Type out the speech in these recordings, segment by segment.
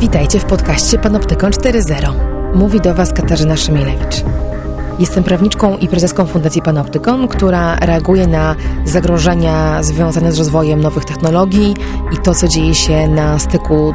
Witajcie w podcaście Panoptykon 4.0. Mówi do Was Katarzyna Szymielewicz. Jestem prawniczką i prezeską Fundacji Panoptykon, która reaguje na zagrożenia związane z rozwojem nowych technologii i to, co dzieje się na styku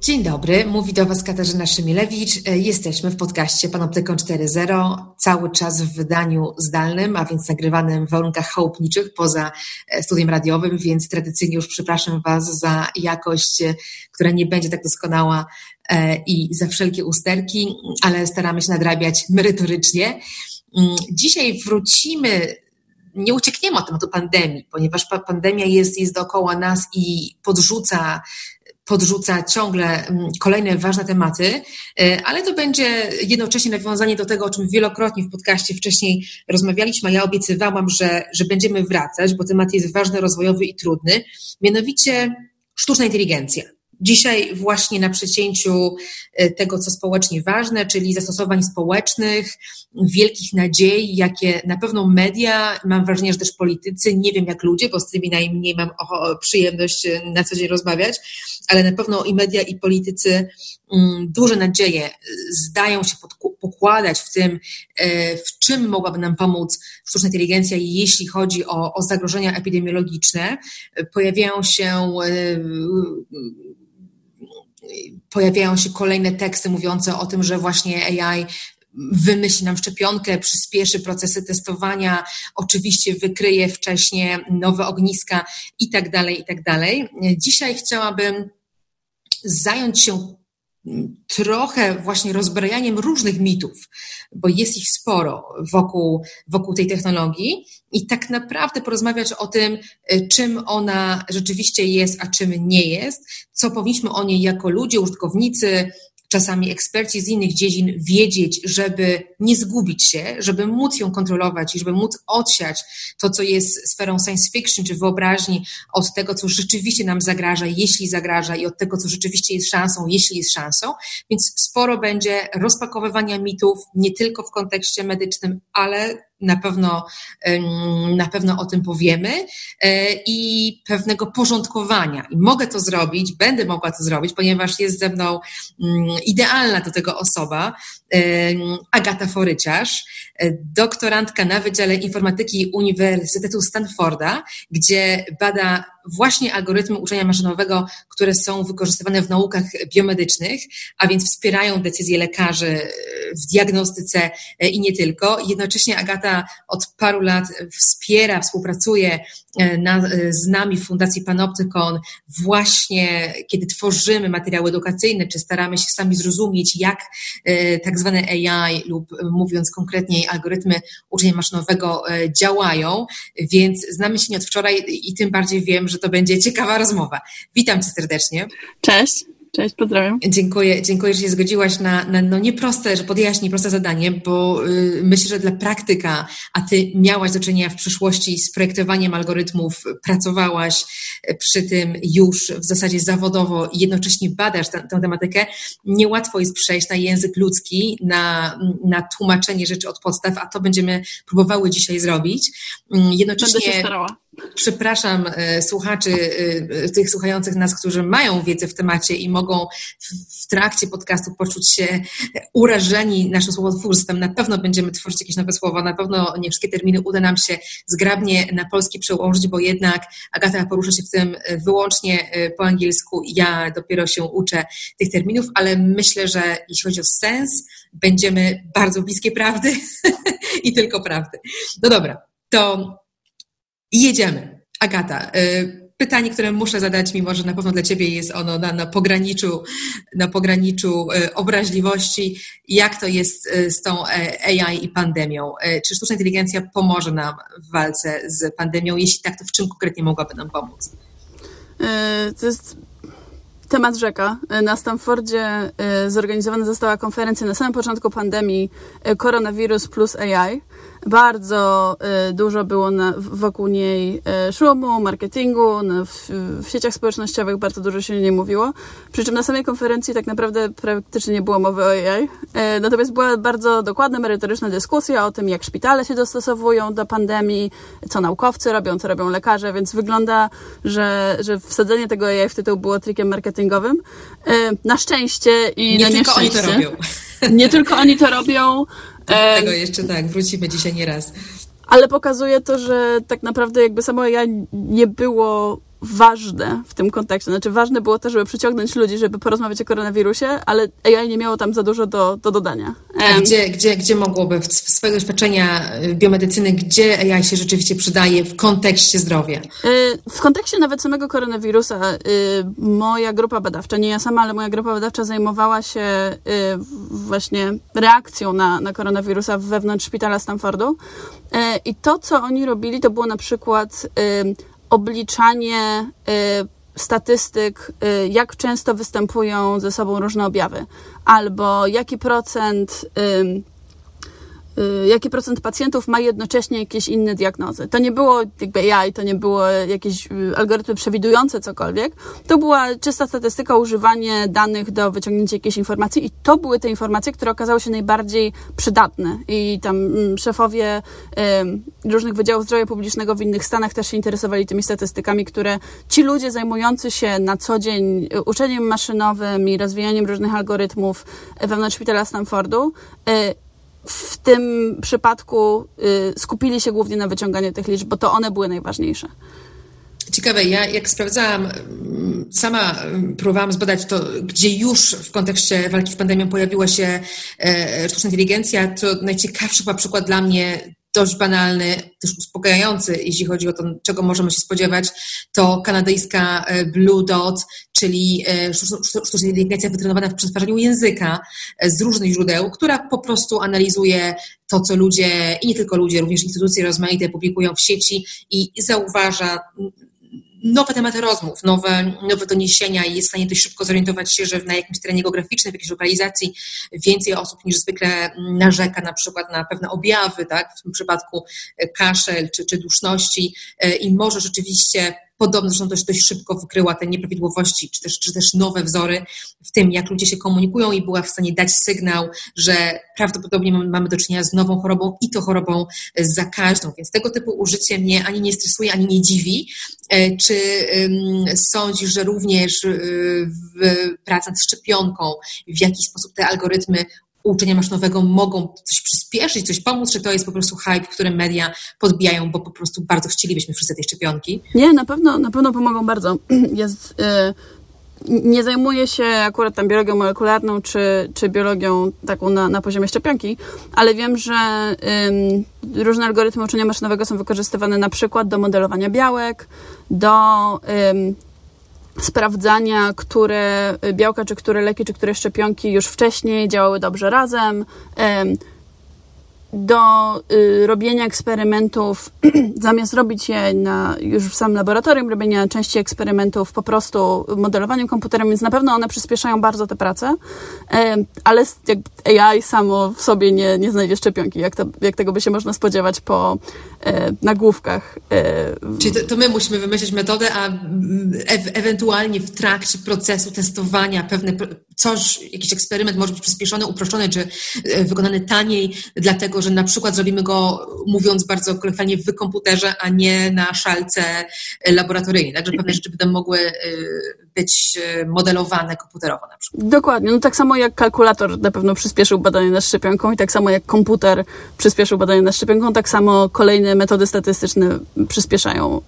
Dzień dobry, mówi do Was Katarzyna Szymilewicz. E, jesteśmy w podcaście Panoptykon 4.0, cały czas w wydaniu zdalnym, a więc nagrywanym w warunkach chałupniczych poza e, studiem radiowym, więc tradycyjnie już przepraszam Was za jakość, e, która nie będzie tak doskonała i za wszelkie usterki, ale staramy się nadrabiać merytorycznie. Mm, dzisiaj wrócimy nie uciekniemy od tematu pandemii, ponieważ pandemia jest, jest dookoła nas i podrzuca podrzuca ciągle mm, kolejne ważne tematy, e, ale to będzie jednocześnie nawiązanie do tego, o czym wielokrotnie w podcaście wcześniej rozmawialiśmy, ja obiecywałam, że, że będziemy wracać, bo temat jest ważny, rozwojowy i trudny, mianowicie sztuczna inteligencja. Dzisiaj właśnie na przecięciu e, tego, co społecznie ważne, czyli zastosowań społecznych, wielkich nadziei, jakie na pewno media, mam wrażenie, że też politycy, nie wiem jak ludzie, bo z tymi najmniej mam przyjemność e, na co dzień rozmawiać, ale na pewno i media, i politycy mm, duże nadzieje e, zdają się pokładać w tym, w czym mogłaby nam pomóc sztuczna inteligencja, jeśli chodzi o, o zagrożenia epidemiologiczne. Pojawiają się pojawiają się kolejne teksty mówiące o tym, że właśnie AI wymyśli nam szczepionkę, przyspieszy procesy testowania, oczywiście wykryje wcześniej nowe ogniska i tak dalej, i tak dalej. Dzisiaj chciałabym zająć się trochę właśnie rozbrajaniem różnych mitów, bo jest ich sporo wokół, wokół tej technologii i tak naprawdę porozmawiać o tym, czym ona rzeczywiście jest, a czym nie jest, co powinniśmy o niej jako ludzie, użytkownicy, czasami eksperci z innych dziedzin wiedzieć, żeby nie zgubić się, żeby móc ją kontrolować i żeby móc odsiać to, co jest sferą science fiction czy wyobraźni od tego, co rzeczywiście nam zagraża, jeśli zagraża i od tego, co rzeczywiście jest szansą, jeśli jest szansą. Więc sporo będzie rozpakowywania mitów, nie tylko w kontekście medycznym, ale na pewno, na pewno o tym powiemy e, i pewnego porządkowania. I mogę to zrobić, będę mogła to zrobić, ponieważ jest ze mną mm, idealna do tego osoba, Agata Foryciarz, e, doktorantka na Wydziale Informatyki Uniwersytetu Stanforda, gdzie bada właśnie algorytmy uczenia maszynowego, które są wykorzystywane w naukach biomedycznych, a więc wspierają decyzje lekarzy w diagnostyce e, i nie tylko. Jednocześnie Agata od paru lat wspiera, współpracuje e, na, e, z nami w Fundacji Panoptykon właśnie, kiedy tworzymy materiały edukacyjne, czy staramy się sami zrozumieć, jak tak zwane AI lub mówiąc konkretniej algorytmy uczenia maszynowego działają, więc znamy się nie od wczoraj i tym bardziej wiem, że to będzie ciekawa rozmowa. Witam Cię serdecznie. Cześć. Cześć, pozdrawiam. Dziękuję, dziękuję, że się zgodziłaś na, na no nieproste, że podjęłaś nieproste zadanie, bo y, myślę, że dla praktyka, a ty miałaś do czynienia w przyszłości z projektowaniem algorytmów, pracowałaś przy tym już w zasadzie zawodowo i jednocześnie badasz tę, tę tematykę, niełatwo jest przejść na język ludzki, na, na tłumaczenie rzeczy od podstaw, a to będziemy próbowały dzisiaj zrobić. Mm, jednocześnie... Będę się starała przepraszam e, słuchaczy, e, tych słuchających nas, którzy mają wiedzę w temacie i mogą w trakcie podcastu poczuć się urażeni naszym słowotwórstwem. Na pewno będziemy tworzyć jakieś nowe słowa, na pewno nie wszystkie terminy uda nam się zgrabnie na polski przełożyć, bo jednak Agata porusza się w tym wyłącznie po angielsku. Ja dopiero się uczę tych terminów, ale myślę, że jeśli chodzi o sens, będziemy bardzo bliskie prawdy i tylko prawdy. No dobra, to jedziemy. Agata, y, pytanie, które muszę zadać, mimo że na pewno dla Ciebie jest ono na, na pograniczu, na pograniczu y, obraźliwości. Jak to jest y, z tą e, AI i pandemią? Czy sztuczna inteligencja pomoże nam w walce z pandemią? Jeśli tak, to w czym konkretnie mogłaby nam pomóc? To jest temat rzeka. Na Stanfordzie zorganizowana została konferencja na samym początku pandemii Koronawirus plus AI bardzo y, dużo było na, wokół niej y, szumu, marketingu, no, w, w, sieciach społecznościowych bardzo dużo się nie mówiło. Przy czym na samej konferencji tak naprawdę praktycznie nie było mowy o AI. Y, natomiast była bardzo dokładna, merytoryczna dyskusja o tym, jak szpitale się dostosowują do pandemii, co naukowcy robią, co robią lekarze, więc wygląda, że, że wsadzenie tego AI w tytuł było trikiem marketingowym. Na szczęście i nie na nieszczęście. Oni to robią. Nie tylko oni to robią. Do tego jeszcze tak, wrócimy dzisiaj nie raz. Ale pokazuje to, że tak naprawdę jakby samo ja nie było ważne w tym kontekście. Znaczy ważne było to, żeby przyciągnąć ludzi, żeby porozmawiać o koronawirusie, ale AI nie miało tam za dużo do, do dodania. A gdzie, gdzie, gdzie mogłoby, w swojego doświadczenia y, biomedycyny, gdzie AI się rzeczywiście przydaje w kontekście zdrowia? Y, w kontekście nawet samego koronawirusa y, moja grupa badawcza, nie ja sama, ale moja grupa badawcza zajmowała się właśnie reakcją na, na koronawirusa wewnątrz szpitala Stanfordu i to, co oni robili, to było na przykład obliczanie statystyk, y, jak często występują ze sobą różne objawy, albo jaki procent jaki procent pacjentów ma jednocześnie jakieś inne diagnozy. To nie było jakby AI, to nie było jakieś y, algorytmy przewidujące cokolwiek. To była czysta statystyka, używanie danych do wyciągnięcia jakiejś informacji i to były te informacje, które okazały się najbardziej przydatne. I tam mm, szefowie różnych wydziałów zdrowia publicznego w innych stanach też się interesowali tymi statystykami, które ci ludzie zajmujący się na co dzień y, uczeniem maszynowym i rozwijaniem różnych algorytmów wewnątrz szpitala Stanfordu, w tym przypadku y, skupili się głównie na wyciąganiu tych liczb, bo to one były najważniejsze. Ciekawe, ja jak sprawdzałam, sama próbowałam zbadać to, gdzie już w kontekście walki z pandemią pojawiła się e, sztuczna inteligencja, to najciekawszy chyba przykład dla mnie dość banalny, też uspokajający, jeśli chodzi o to, czego możemy się spodziewać, to kanadyjska e, Blue Dot, czyli e, sztuczna inteligencja wytrenowana w przetwarzaniu języka e, z różnych źródeł, która po prostu analizuje to, co ludzie i nie tylko ludzie, również instytucje rozmaite publikują w sieci i zauważa nowe tematy rozmów, nowe, nowe doniesienia i jest w stanie dość szybko zorientować się, że na jakimś terenie geograficznym, w jakiejś lokalizacji więcej osób niż zwykle narzeka na przykład na pewne objawy, tak, w tym przypadku kaszel czy, czy duszności. E, i może rzeczywiście podobno zresztą też dość szybko wykryła te nieprawidłowości, czy też, czy też nowe wzory w tym, jak ludzie się komunikują i była w stanie dać sygnał, że prawdopodobnie mamy do czynienia z nową chorobą i to chorobą zakaźną. Więc tego typu użycie mnie ani nie stresuje, ani nie dziwi. E, czy sądzisz, że również e, w pracy nad szczepionką w jakiś sposób te algorytmy uczenia maszynowego mogą coś przyspieszyć, coś pomóc, czy to jest po prostu hype, który media podbijają, bo po prostu bardzo chcielibyśmy wszyscy tej szczepionki? Nie, na pewno, na pewno pomogą bardzo. Jest, yy, nie zajmuję się akurat tam biologią molekularną, czy, czy biologią taką na, na poziomie szczepionki, ale wiem, że różne algorytmy uczenia maszynowego są wykorzystywane na przykład do modelowania białek, do sprawdzania, które białka, czy które leki, czy które szczepionki już wcześniej działały dobrze razem do y, robienia eksperymentów, zamiast robić je na, już w samym laboratorium, robienia części eksperymentów po prostu modelowaniem komputerem, więc na pewno one przyspieszają bardzo tę pracę, e, ale AI samo w sobie nie, nie znajdzie szczepionki, jak, to, jak tego by się można spodziewać po e, nagłówkach. E, Czyli to, to, my musimy wymyślić metodę, a e ewentualnie w trakcie procesu testowania pewne coś, jakiś eksperyment może być przyspieszony, uproszczony, czy e, wykonany taniej, dlatego tego, że na przykład zrobimy go, mówiąc bardzo kolokwialnie, w komputerze, a nie na szalce laboratoryjnej. Także pewne rzeczy będą mogły być modelowane komputerowo na przykład. Dokładnie. No tak samo jak kalkulator na pewno przyspieszył badanie nad szczepionką i tak samo jak komputer przyspieszył badanie nad szczepionką, tak samo kolejne metody statystyczne przyspieszają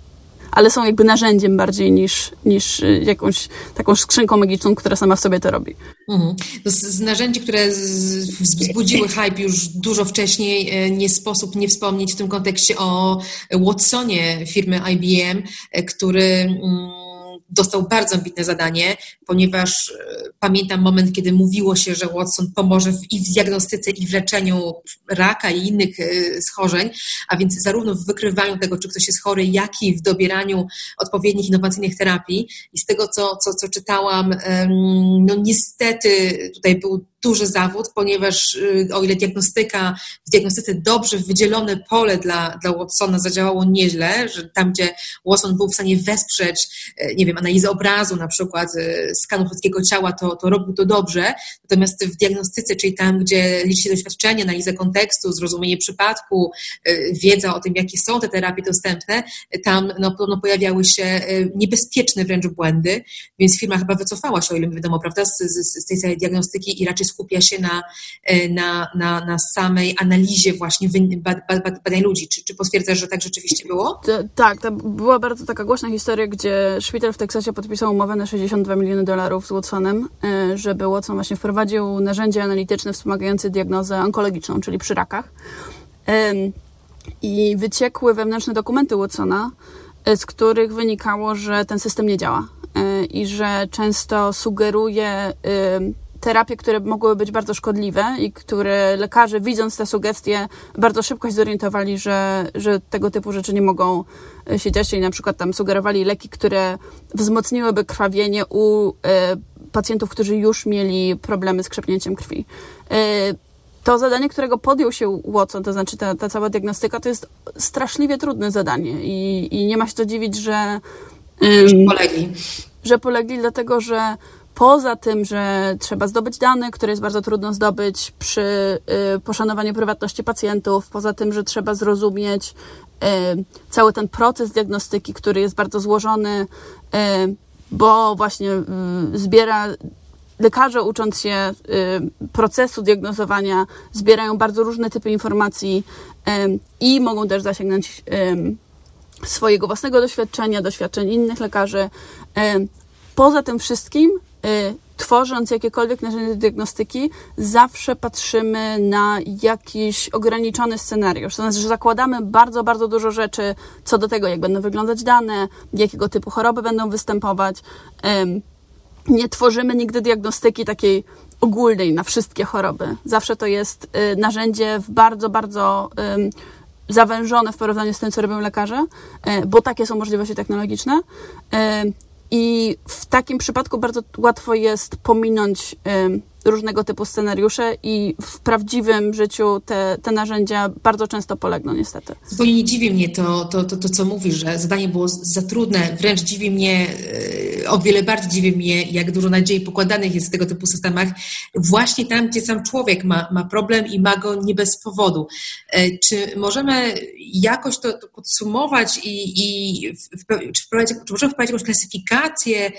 ale są jakby narzędziem bardziej niż, niż y, jakąś taką skrzynką magiczną, która sama w sobie to robi. Mhm. Z, z, narzędzi, które wzbudziły hype już dużo wcześniej, e, nie sposób nie wspomnieć w tym kontekście o Watsonie firmy IBM, e, który. Mm, dostał bardzo ambitne zadanie, ponieważ e, pamiętam moment, kiedy mówiło się, że Watson pomoże i w diagnostyce, i w leczeniu raka i innych e, schorzeń, a więc zarówno w wykrywaniu tego, czy ktoś jest chory, jak i w dobieraniu odpowiednich innowacyjnych terapii. I z tego, co, co, co czytałam, no niestety tutaj był duży zawód, ponieważ y, o ile diagnostyka, w diagnostyce dobrze wydzielone pole dla, dla Watsona zadziałało nieźle, że tam, gdzie Watson był w stanie wesprzeć, y, nie wiem, analizę obrazu, na przykład y, skanu ludzkiego ciała, to, to robił to dobrze, natomiast w diagnostyce, czyli tam, gdzie liczy się doświadczenie, analizę kontekstu, zrozumienie przypadku, wiedza o tym, jakie są te terapie dostępne, tam no, no, pojawiały się niebezpieczne wręcz błędy, więc firma chyba wycofała się, o ile mi wiadomo, prawda, z, z, z tej całej diagnostyki i raczej skupia się na, e, na, na, na samej analizie właśnie badań ludzi. Czy, czy potwierdzasz, że tak rzeczywiście było? tak, to była bardzo taka głośna historia, gdzie szpital w Teksasie podpisał umowę na 62 miliony dolarów z Watsonem, e, żeby Watson właśnie wprowadził narzędzie analityczne wspomagające diagnozę onkologiczną, czyli przy rakach. I wyciekły wewnętrzne dokumenty Watsona, e, z których wynikało, że ten system nie działa i że często sugeruje terapie, które mogły być bardzo szkodliwe i które lekarze, widząc te sugestie, bardzo szybko się zorientowali, że, że tego typu rzeczy nie mogą e, się dziać. Czyli na przykład tam sugerowali leki, które wzmocniłyby krwawienie u e, pacjentów, którzy już mieli problemy z krzepnięciem krwi. E, to zadanie, którego podjął się Watson, to znaczy ta, ta cała diagnostyka, to jest straszliwie trudne zadanie i, i nie ma się co dziwić, że... Że polegli. Że polegli, dlatego że Poza tym, że trzeba zdobyć dane, które jest bardzo trudno zdobyć przy y, poszanowaniu prywatności pacjentów, poza tym, że trzeba zrozumieć y, cały ten proces diagnostyki, który jest bardzo złożony, y, bo właśnie zbiera lekarze ucząc się procesu diagnozowania, zbierają bardzo różne typy informacji i mogą też zasięgnąć swojego własnego doświadczenia, doświadczeń innych lekarzy. Poza tym wszystkim tworząc jakiekolwiek narzędzie diagnostyki, zawsze patrzymy na jakiś ograniczony scenariusz. To znaczy, że zakładamy bardzo, bardzo dużo rzeczy co do tego, jak będą wyglądać dane, jakiego typu choroby będą występować. Nie tworzymy nigdy diagnostyki takiej ogólnej na wszystkie choroby. Zawsze to jest y, narzędzie w bardzo, bardzo zawężone w porównaniu z tym, co robią lekarze, y, bo takie są możliwości technologiczne. I w takim przypadku bardzo łatwo jest pominąć różnego typu scenariusze i w prawdziwym życiu te, te narzędzia bardzo często polegną niestety. Zupełnie nie dziwi mnie to, to, to, to, co mówisz, że zadanie było za trudne, wręcz dziwi mnie, e, o wiele bardziej dziwi mnie, jak dużo nadziei pokładanych jest w tego typu systemach, właśnie tam, gdzie sam człowiek ma, ma problem i ma go nie bez powodu. E, czy możemy jakoś to, to podsumować i, i czy, wprowadzić, czy możemy wprowadzić jakąś klasyfikację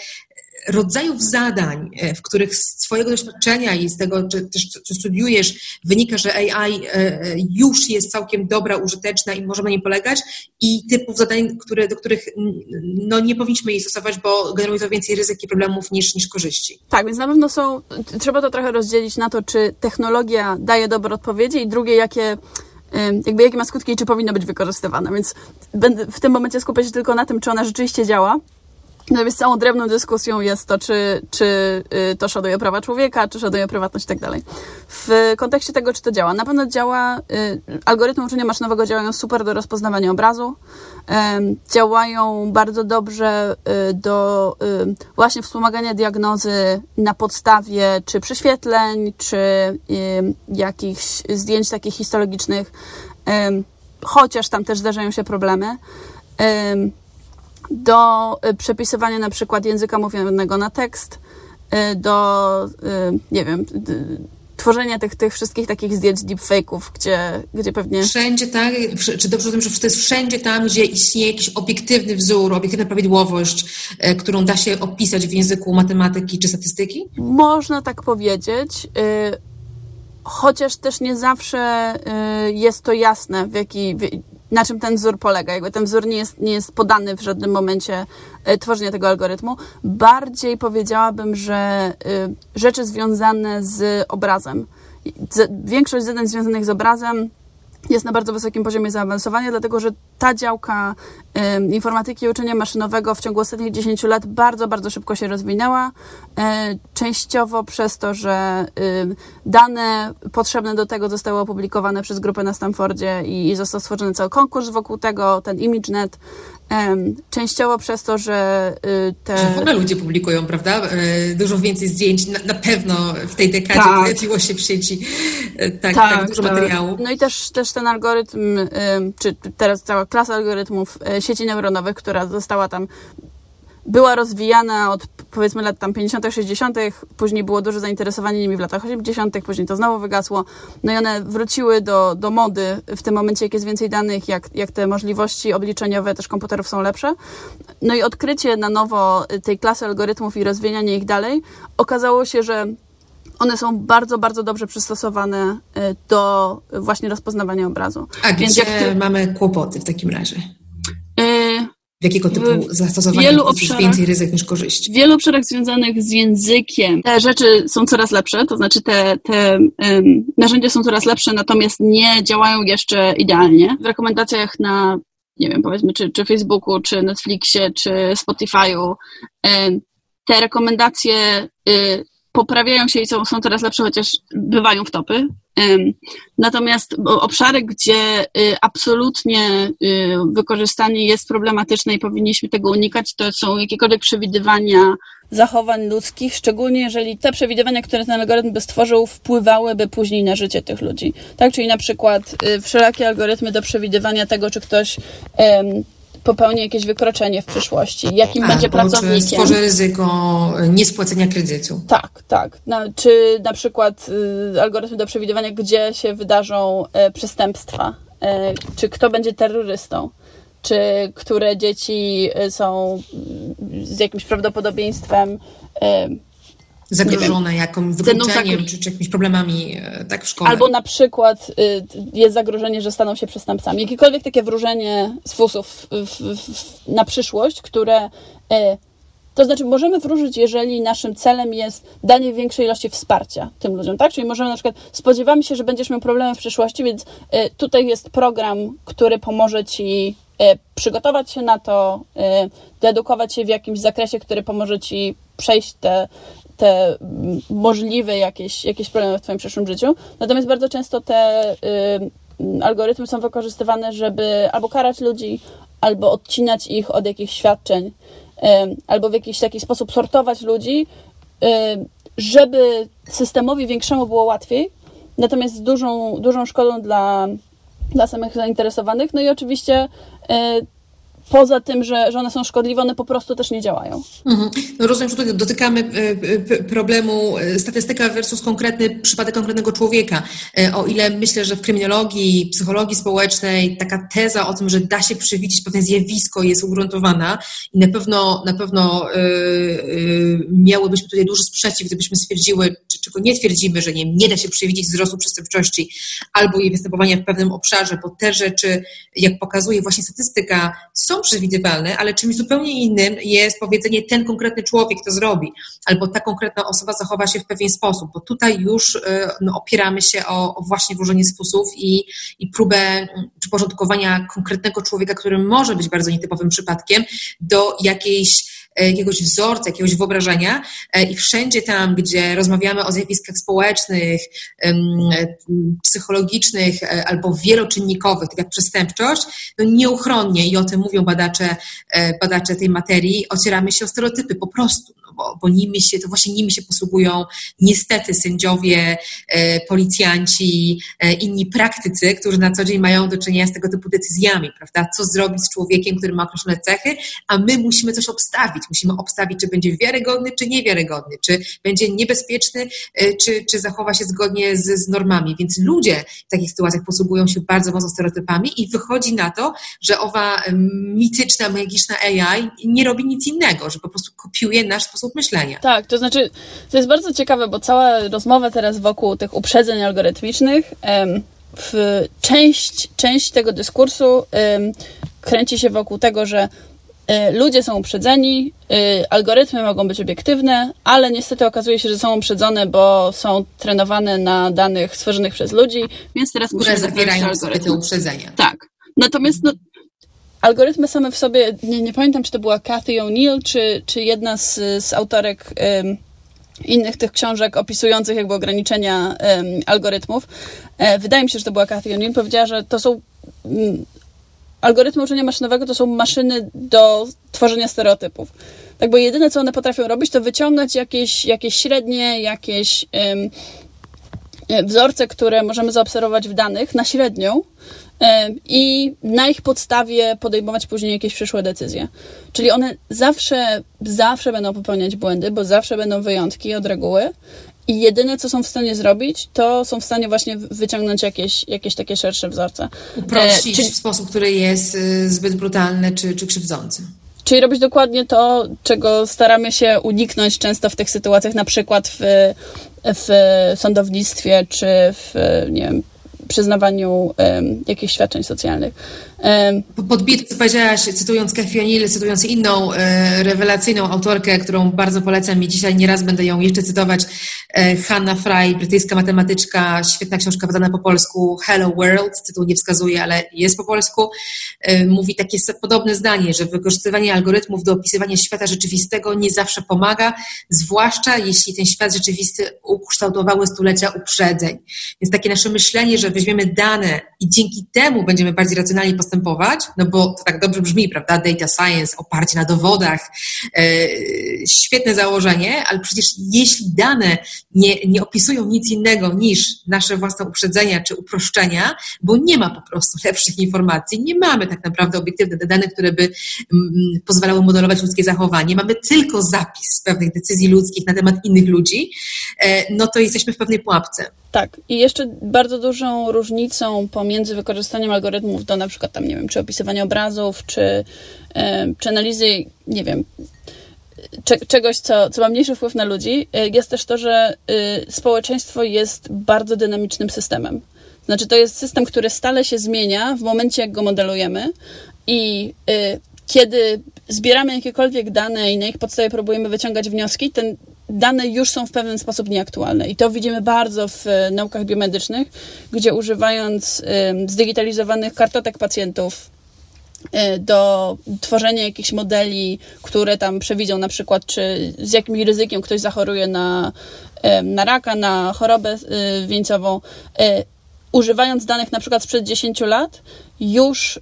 rodzajów zadań, e, w których z Twojego doświadczenia i z tego, czy, czy studiujesz, wynika, że AI e, już jest całkiem dobra, użyteczna i możemy na niej polegać, i typów zadań, które, do których no, nie powinniśmy jej stosować, bo generuje to więcej ryzyk i problemów niż, niż korzyści. Tak, więc na pewno są, trzeba to trochę rozdzielić na to, czy technologia daje dobre odpowiedzi, i drugie, jakie jakby jakie ma skutki i czy powinno być wykorzystywane. Więc będę w tym momencie skupiać się tylko na tym, czy ona rzeczywiście działa, Natomiast całą drewną dyskusją jest to, czy, czy y, to szanuje prawa człowieka, czy szanuje prywatność i tak dalej. W kontekście tego, czy to działa. Na pewno działa, y, algorytmy uczenia maszynowego działają super do rozpoznawania obrazu, działają bardzo dobrze y, do właśnie wspomagania diagnozy na podstawie czy prześwietleń, czy jakichś zdjęć takich histologicznych, chociaż tam też zdarzają się problemy do y, przepisywania na przykład języka mówionego na tekst, y, do, y, nie wiem, tworzenia tych, tych wszystkich takich zdjęć deepfake'ów, gdzie, gdzie pewnie... Wszędzie tak, czy dobrze tym, że to jest wszędzie tam, gdzie istnieje jakiś obiektywny wzór, obiektywna prawidłowość, e, którą da się opisać w języku matematyki czy statystyki? Można tak powiedzieć. Chociaż też nie zawsze jest to jasne, w jaki, na czym ten wzór polega. Jakby ten wzór nie jest, nie jest podany w żadnym momencie y, tworzenia tego algorytmu. Bardziej powiedziałabym, że rzeczy związane z obrazem. Większość zadań związanych z obrazem jest na bardzo wysokim poziomie zaawansowania, dlatego że ta działka y, informatyki i uczenia maszynowego w ciągu ostatnich 10 lat bardzo, bardzo szybko się rozwinęła. Y, częściowo przez to, że y, dane potrzebne do tego zostały opublikowane przez grupę na Stanfordzie i, i został stworzony cały konkurs wokół tego, ten ImageNet. Częściowo przez to, że te... Że w ogóle ludzie publikują, prawda? Dużo więcej zdjęć. Na, na pewno w tej dekadzie tak. pojawiło się w sieci tak, tak, tak dużo tak. materiału. No i też, też ten algorytm, czy teraz cała klasa algorytmów e, sieci neuronowych, która została tam była rozwijana od powiedzmy lat tam 50., 60., później było duże zainteresowanie nimi w latach 80., później to znowu wygasło. No i one wróciły do, do mody w tym momencie, jak jest więcej danych, jak, jak te możliwości obliczeniowe też komputerów są lepsze. No i odkrycie na nowo tej klasy algorytmów i rozwijanie ich dalej okazało się, że one są bardzo, bardzo dobrze przystosowane y, do właśnie rozpoznawania obrazu. A Więc gdzie ty... mamy kłopoty w takim razie? W jakiego typu zastosowania jest więcej ryzyk niż korzyści? W wielu obszarach związanych z językiem te rzeczy są coraz lepsze, to znaczy te, te um, narzędzia są coraz lepsze, natomiast nie działają jeszcze idealnie. W rekomendacjach na, nie wiem, powiedzmy, czy, czy Facebooku, czy Netflixie, czy Spotify'u um, te rekomendacje y, poprawiają się i są, są coraz lepsze, chociaż bywają w topy. Natomiast obszary, gdzie y, absolutnie y, wykorzystanie jest problematyczne i powinniśmy tego unikać, to są jakiekolwiek przewidywania zachowań ludzkich, szczególnie jeżeli te przewidywania, które ten algorytm by stworzył, wpływałyby później na życie tych ludzi. Tak, czyli na przykład y, wszelakie algorytmy do przewidywania tego, czy ktoś popełni jakieś wykroczenie w przyszłości, jakim będzie pracownikiem. Czy stworzy ryzyko niespłacenia kredytu. Tak, tak. No, czy na przykład y, algorytmy do przewidywania, gdzie się wydarzą y, przestępstwa, y, czy kto będzie terrorystą, czy które dzieci y, są y, z jakimś prawdopodobieństwem zagrożone jakimś wykluczeniem czy, czy jakimiś problemami e, tak w szkole. Albo na przykład y, jest zagrożenie, że staną się przestępcami. Jakiekolwiek takie wróżenie z fusów na przyszłość, które y, to znaczy, możemy wróżyć, jeżeli naszym celem jest danie większej ilości wsparcia tym ludziom, tak? Czyli możemy na przykład, spodziewamy się, że będziesz miał problemy w przyszłości, więc y, tutaj jest program, który pomoże ci przygotować się na to, dedukować się w jakimś zakresie, który pomoże ci przejść te te możliwe jakieś, jakieś problemy w Twoim przyszłym życiu. Natomiast bardzo często te y, algorytmy są wykorzystywane, żeby albo karać ludzi, albo odcinać ich od jakichś świadczeń, y, albo w jakiś taki sposób sortować ludzi, y, żeby systemowi większemu było łatwiej. Natomiast z dużą, dużą szkodą dla, dla samych zainteresowanych. No i oczywiście y, poza tym, że, że one są szkodliwe, one po prostu też nie działają. Mhm. No rozumiem, że tutaj dotykamy e, e, problemu e, statystyka versus konkretny przypadek konkretnego człowieka. O ile myślę, że w kryminologii, psychologii społecznej taka teza o tym, że da się przewidzieć pewne zjawisko jest ugruntowana i na pewno, na pewno miałybyśmy tutaj duży sprzeciw, gdybyśmy stwierdziły, czy czego nie twierdzimy, że nie, nie da się przewidzieć wzrostu przestępczości albo jej występowania w pewnym obszarze, bo te rzeczy, jak pokazuje właśnie statystyka, są przewidywalne, ale czymś zupełnie innym jest powiedzenie, ten konkretny człowiek to zrobi, albo ta konkretna osoba zachowa się w pewien sposób, bo tutaj już e, no, opieramy się o, o właśnie włożenie spusów i, i próbę mm, przyporządkowania konkretnego człowieka, który może być bardzo nietypowym przypadkiem, do jakiejś jakiegoś wzorca, jakiegoś wyobrażenia e, i wszędzie tam, gdzie rozmawiamy o zjawiskach społecznych, psychologicznych e, albo wieloczynnikowych, tak jak przestępczość, no nieuchronnie, i o tym mówią badacze, badacze tej materii, ocieramy się o stereotypy po prostu bo, bo nimi się, to właśnie nimi się posługują niestety sędziowie, e, policjanci, e, inni praktycy, którzy na co dzień mają do czynienia z tego typu decyzjami, prawda? Co zrobić z człowiekiem, który ma określone cechy, a my musimy coś obstawić, obstawić. Musimy obstawić, czy będzie wiarygodny, czy niewiarygodny, czy będzie niebezpieczny, e, czy, czy zachowa się zgodnie z, z normami. Więc ludzie w takich sytuacjach posługują się bardzo mocno stereotypami i wychodzi na to, że owa mityczna, magiczna AI nie robi nic innego, że po prostu kopiuje nasz sposób myślenia. Tak, to znaczy, to jest bardzo ciekawe, bo cała rozmowa teraz wokół tych uprzedzeń algorytmicznych, w część, część tego dyskursu kręci się wokół tego, że ludzie są uprzedzeni, e, algorytmy mogą być obiektywne, ale niestety okazuje się, że są uprzedzone, bo są trenowane na danych stworzonych przez ludzi, więc teraz Które zawierają sobie te uprzedzenia. Tak. Natomiast no, algorytmy same w sobie, nie, nie pamiętam, czy to była Cathy O'Neill, czy, czy jedna z, z autorek innych tych książek opisujących jakby ograniczenia algorytmów. E, wydaje mi się, że to była Cathy O'Neill, powiedziała, że to są mm, algorytmy uczenia maszynowego to są maszyny do tworzenia stereotypów. Tak, bo jedyne, co one potrafią robić, to wyciągać jakieś, jakieś średnie, jakieś um, wzorce, które możemy zaobserwować w danych na średnią i na ich podstawie podejmować później jakieś przyszłe decyzje. Czyli one zawsze, zawsze będą popełniać błędy, bo zawsze będą wyjątki od reguły. I jedyne, co są w stanie zrobić, to są w stanie właśnie wyciągnąć jakieś, jakieś takie szersze wzorce. Uprościć e, czy, w sposób, który jest y, zbyt brutalny czy, czy krzywdzący. Czyli robić dokładnie to, czego staramy się uniknąć często w tych sytuacjach, na przykład w, w sądownictwie czy w nie wiem, przyznawaniu um, jakichś świadczeń socjalnych. Podbito, co powiedziałaś, cytując Kefionil, cytując inną e, rewelacyjną autorkę, którą bardzo polecam i dzisiaj nieraz będę ją jeszcze cytować, e, Hanna Fry, brytyjska matematyczka, świetna książka wydana po polsku, Hello World, tytuł nie wskazuje, ale jest po polsku, e, mówi takie podobne zdanie, że wykorzystywanie algorytmów do opisywania świata rzeczywistego nie zawsze pomaga, zwłaszcza jeśli ten świat rzeczywisty ukształtowały stulecia uprzedzeń. Więc takie nasze myślenie, że weźmiemy dane i dzięki temu będziemy bardziej racjonalnie postępować, postępować, no bo to tak dobrze brzmi, prawda? Data science, oparcie na dowodach, e, świetne założenie, ale przecież jeśli dane nie, nie opisują nic innego niż nasze własne uprzedzenia czy uproszczenia, bo nie ma po prostu lepszych informacji, nie mamy tak naprawdę obiektywnych danych, które by mm, pozwalały modelować ludzkie zachowanie, mamy tylko zapis pewnych decyzji ludzkich na temat innych ludzi, e, no to jesteśmy w pewnej pułapce. Tak. I jeszcze bardzo dużą różnicą pomiędzy wykorzystaniem algorytmów do na przykład tam, nie wiem, czy opisywania obrazów, czy, czy analizy, nie wiem, czegoś, co, co ma mniejszy wpływ na ludzi, e, jest też to, że y, społeczeństwo jest bardzo dynamicznym systemem. Znaczy, to jest system, który stale się zmienia w momencie, jak go modelujemy i y, kiedy zbieramy jakiekolwiek dane i na ich podstawie próbujemy wyciągać wnioski, ten dane już są w pewien sposób nieaktualne. I to widzimy bardzo w e, naukach biomedycznych, gdzie używając zdigitalizowanych kartotek pacjentów e, do tworzenia jakichś modeli, które tam przewidzą na przykład, czy z jakim ryzykiem ktoś zachoruje na, na raka, na chorobę e, wieńcową, używając danych na przykład sprzed 10 lat, już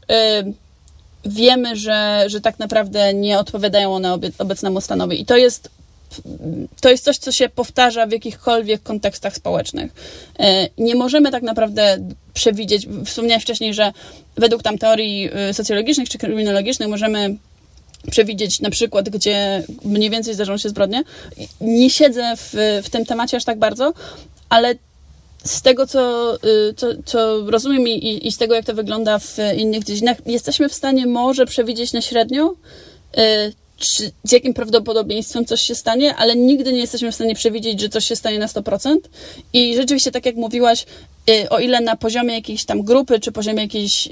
wiemy, że, że tak naprawdę nie odpowiadają one obecnemu stanowi. I to jest to jest coś, co się powtarza w jakichkolwiek kontekstach społecznych. E, nie możemy tak naprawdę przewidzieć, wspomniałeś wcześniej, że według tam teorii e, socjologicznych czy kryminologicznych możemy przewidzieć na przykład, gdzie mniej więcej zdarzą się zbrodnie. Nie siedzę w, w tym temacie aż tak bardzo, ale z tego, co, e, co, co rozumiem i, i z tego, jak to wygląda w innych dziedzinach, jesteśmy w stanie może przewidzieć na średnio, czy, z jakim prawdopodobieństwem coś się stanie, ale nigdy nie jesteśmy w stanie przewidzieć, że coś się stanie na 100%. I rzeczywiście, tak jak mówiłaś, y, o ile na poziomie jakiejś tam grupy, czy poziomie jakiejś,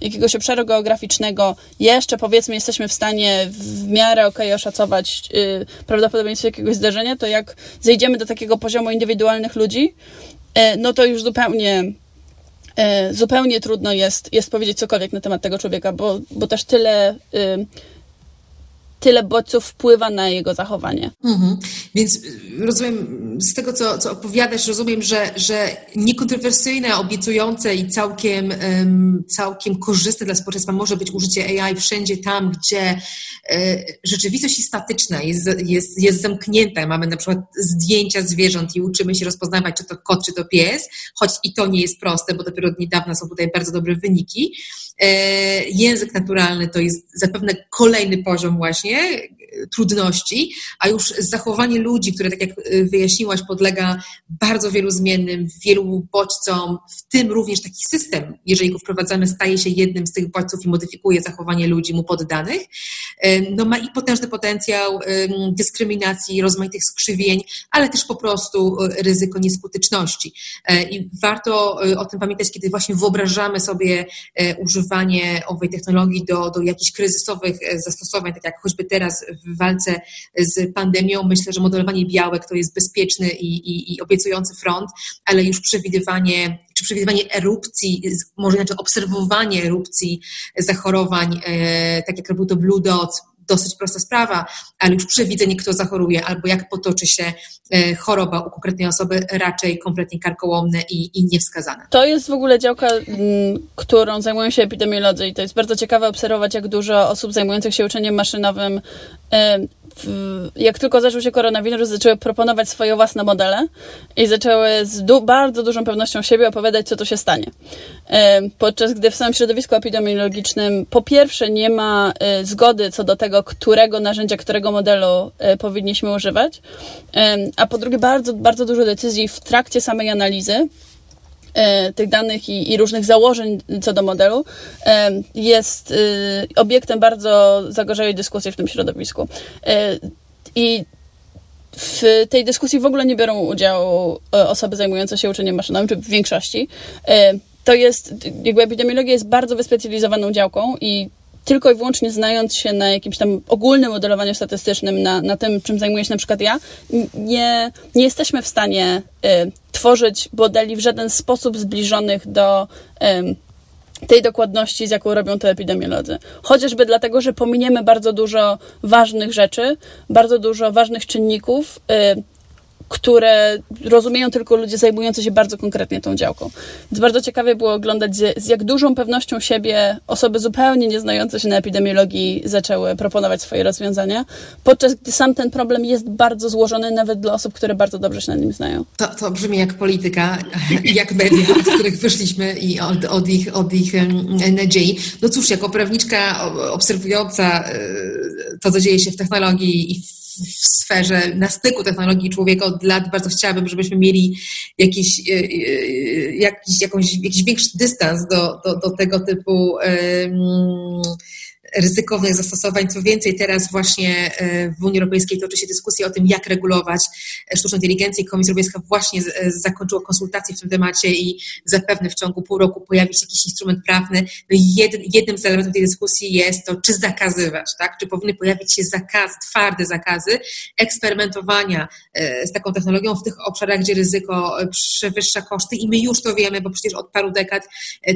jakiegoś obszaru geograficznego jeszcze powiedzmy jesteśmy w stanie w miarę okay oszacować y, prawdopodobieństwo jakiegoś zdarzenia, to jak zejdziemy do takiego poziomu indywidualnych ludzi, y, no to już zupełnie zupełnie trudno jest, jest powiedzieć cokolwiek na temat tego człowieka, bo, bo też tyle tyle bodźców wpływa na jego zachowanie. Mhm. Więc y, rozumiem, z tego co, co opowiadasz, rozumiem, że, że niekontrowersyjne, obiecujące i całkiem, całkiem korzystne dla społeczeństwa może być użycie AI wszędzie tam, gdzie e, rzeczywistość jest statyczna, jest, jest, jest zamknięta. Mamy na przykład zdjęcia zwierząt i uczymy się rozpoznawać, czy to kot, czy to pies, choć i to nie jest proste, bo dopiero od niedawna są tutaj bardzo dobre wyniki. E, język naturalny to jest zapewne kolejny poziom właśnie, właśnie trudności, a już zachowanie ludzi, które, tak jak wyjaśniłaś, podlega bardzo wielu zmiennym, wielu bodźcom, w tym również taki system, jeżeli go wprowadzamy, staje się jednym z tych bodźców i modyfikuje zachowanie ludzi mu poddanych, no ma i potężny potencjał dyskryminacji, rozmaitych skrzywień, ale też po prostu ryzyko nieskuteczności. E, I warto e, o tym pamiętać, kiedy właśnie wyobrażamy sobie e, używanie owej technologii do, do jakichś kryzysowych zastosowań, tak jak choćby teraz w walce z pandemią. Myślę, że modelowanie białek to jest bezpieczny i, i, i obiecujący front, ale już przewidywanie czy przewidywanie erupcji, może inaczej obserwowanie erupcji zachorowań, tak jak robił to Blue Dot, dosyć prosta sprawa, ale już przewidzenie, kto zachoruje albo jak potoczy się e, choroba u konkretnej osoby, raczej kompletnie karkołomne i, i niewskazane. To jest w ogóle działka, którą zajmują się epidemiolodzy i to jest bardzo ciekawe obserwować, jak dużo osób zajmujących się uczeniem maszynowym jak tylko zaczął się koronawirus, zaczęły proponować swoje własne modele i zaczęły z du bardzo dużą pewnością siebie opowiadać, co tu się stanie. Podczas gdy w samym środowisku epidemiologicznym po pierwsze nie ma e, zgody co do tego, którego narzędzia, którego modelu powinniśmy używać, a po drugie bardzo, bardzo dużo decyzji w trakcie samej analizy tych danych i, i, różnych założeń co do modelu e, jest e, obiektem bardzo zagorzałej dyskusji w tym środowisku. I w tej dyskusji w ogóle nie biorą udziału osoby zajmujące się uczeniem maszynowym, czy w większości. To jest, jakby epidemiologia jest bardzo wyspecjalizowaną działką i tylko i wyłącznie znając się na jakimś tam ogólnym modelowaniu statystycznym, na, na tym, czym zajmuję się na przykład ja, nie, nie jesteśmy w stanie y, tworzyć modeli w żaden sposób zbliżonych do y, tej dokładności, z jaką robią to epidemiolodzy. Chociażby dlatego, że pominiemy bardzo dużo ważnych rzeczy, bardzo dużo ważnych czynników, y, które rozumieją tylko ludzie zajmujący się bardzo konkretnie tą działką. Więc bardzo ciekawie było oglądać, z jak dużą pewnością siebie osoby zupełnie nie znające się na epidemiologii zaczęły proponować swoje rozwiązania, podczas gdy sam ten problem jest bardzo złożony nawet dla osób, które bardzo dobrze się na nim znają. To, to brzmi jak polityka, jak media, od których wyszliśmy i od, od ich, od ich nadziei. No cóż, jako prawniczka obserwująca e, to, co dzieje się w technologii i w w sferze, na styku technologii człowieka od lat bardzo chciałabym, żebyśmy mieli jakiś, e, e, jakiś, jakąś, jakiś większy dystans do, do, do tego typu ryzykownych zastosowań. Co więcej, teraz właśnie e, w Unii Europejskiej toczy się dyskusja o tym, jak regulować e, sztuczną inteligencję. Komisja Europejska właśnie e, zakończyła konsultacje w tym temacie i zapewne w ciągu pół roku pojawi się jakiś instrument prawny. No jednym z elementów tej dyskusji jest to, czy zakazywać, tak? czy powinny pojawić się zakazy, twarde zakazy eksperymentowania z taką technologią w tych obszarach, gdzie ryzyko przewyższa koszty i my już to wiemy, bo przecież od paru dekad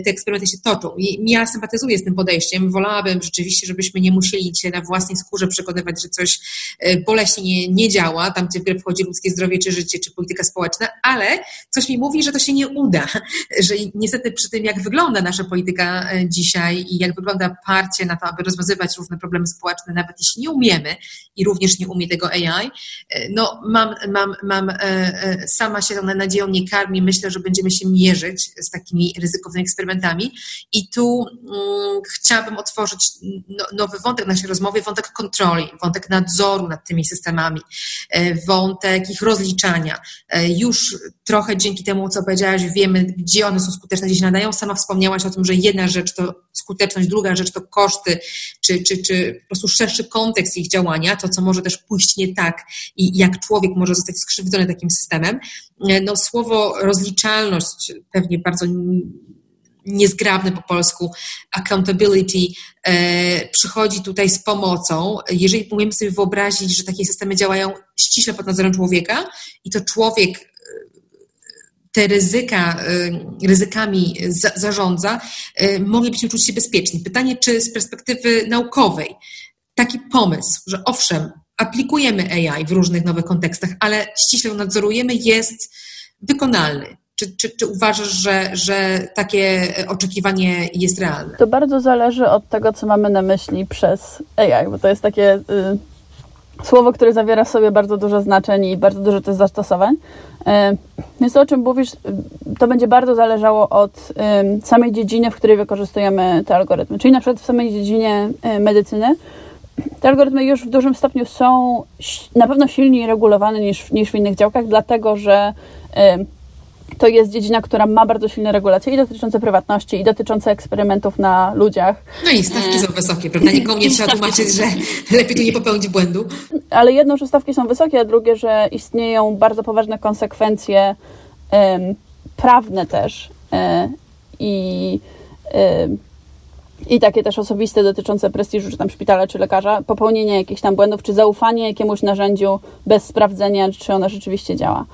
te eksperymenty się toczą. I ja sympatyzuję z tym podejściem, wolałabym rzeczywiście oczywiście, żebyśmy nie musieli się na własnej skórze przekonywać, że coś e, boleśnie nie, nie działa, tam gdzie w grę wchodzi ludzkie zdrowie, czy życie, czy polityka społeczna, ale coś mi mówi, że to się nie uda, że niestety przy tym, jak wygląda nasza polityka e, dzisiaj i jak wygląda parcie na to, aby rozwiązywać różne problemy społeczne, nawet jeśli nie umiemy i również nie umie tego AI, e, no mam, mam, mam sama się tą nadzieją nie karmi, myślę, że będziemy się mierzyć z takimi ryzykownymi eksperymentami. I tu mm, chciałabym otworzyć nowy wątek naszej rozmowy, wątek kontroli, wątek nadzoru nad tymi systemami, e, wątek ich rozliczania. E, już trochę dzięki temu, co powiedziałaś, wiemy, gdzie one są skuteczne, gdzie się nadają. Sama wspomniałaś o tym, że jedna rzecz to skuteczność, druga rzecz to koszty, czy, czy, czy po prostu szerszy kontekst ich działania, to, co może też pójść nie tak i jak człowiek może zostać skrzywdzony takim systemem. E, no, słowo rozliczalność pewnie bardzo niezgrabny po polsku, accountability, e, przychodzi tutaj z pomocą. Jeżeli umiemy sobie wyobrazić, że takie systemy działają ściśle pod nadzorem człowieka i to człowiek e, te ryzyka, e, ryzykami za, zarządza, moglibyśmy czuć się bezpieczni. Pytanie, czy z perspektywy naukowej taki pomysł, że owszem, aplikujemy AI w różnych nowych kontekstach, ale ściśle nadzorujemy, jest wykonalny. Czy, czy, czy uważasz, że, że takie oczekiwanie jest realne? To bardzo zależy od tego, co mamy na myśli przez AI, bo to jest takie y, słowo, które zawiera w sobie bardzo dużo znaczeń i bardzo dużo też zastosowań. Y, więc to, o czym mówisz, y, to będzie bardzo zależało od y, samej dziedziny, w której wykorzystujemy te algorytmy. Czyli na przykład w samej dziedzinie medycyny te algorytmy już w dużym stopniu są na pewno silniej regulowane niż, niż w innych działkach, dlatego że to jest dziedzina, która ma bardzo silne regulacje i dotyczące prywatności, i dotyczące eksperymentów na ludziach. No i stawki są wysokie, prawda? Nikomu nie trzeba tłumaczyć, że lepiej tu nie popełnić błędu. Ale jedno, że stawki są wysokie, a drugie, że istnieją bardzo poważne konsekwencje um, prawne też. Um, I um, i takie też osobiste dotyczące prestiżu, czy tam szpitala, czy lekarza, popełnienie jakichś tam błędów, czy zaufanie jakiemuś narzędziu bez sprawdzenia, czy ono rzeczywiście działa.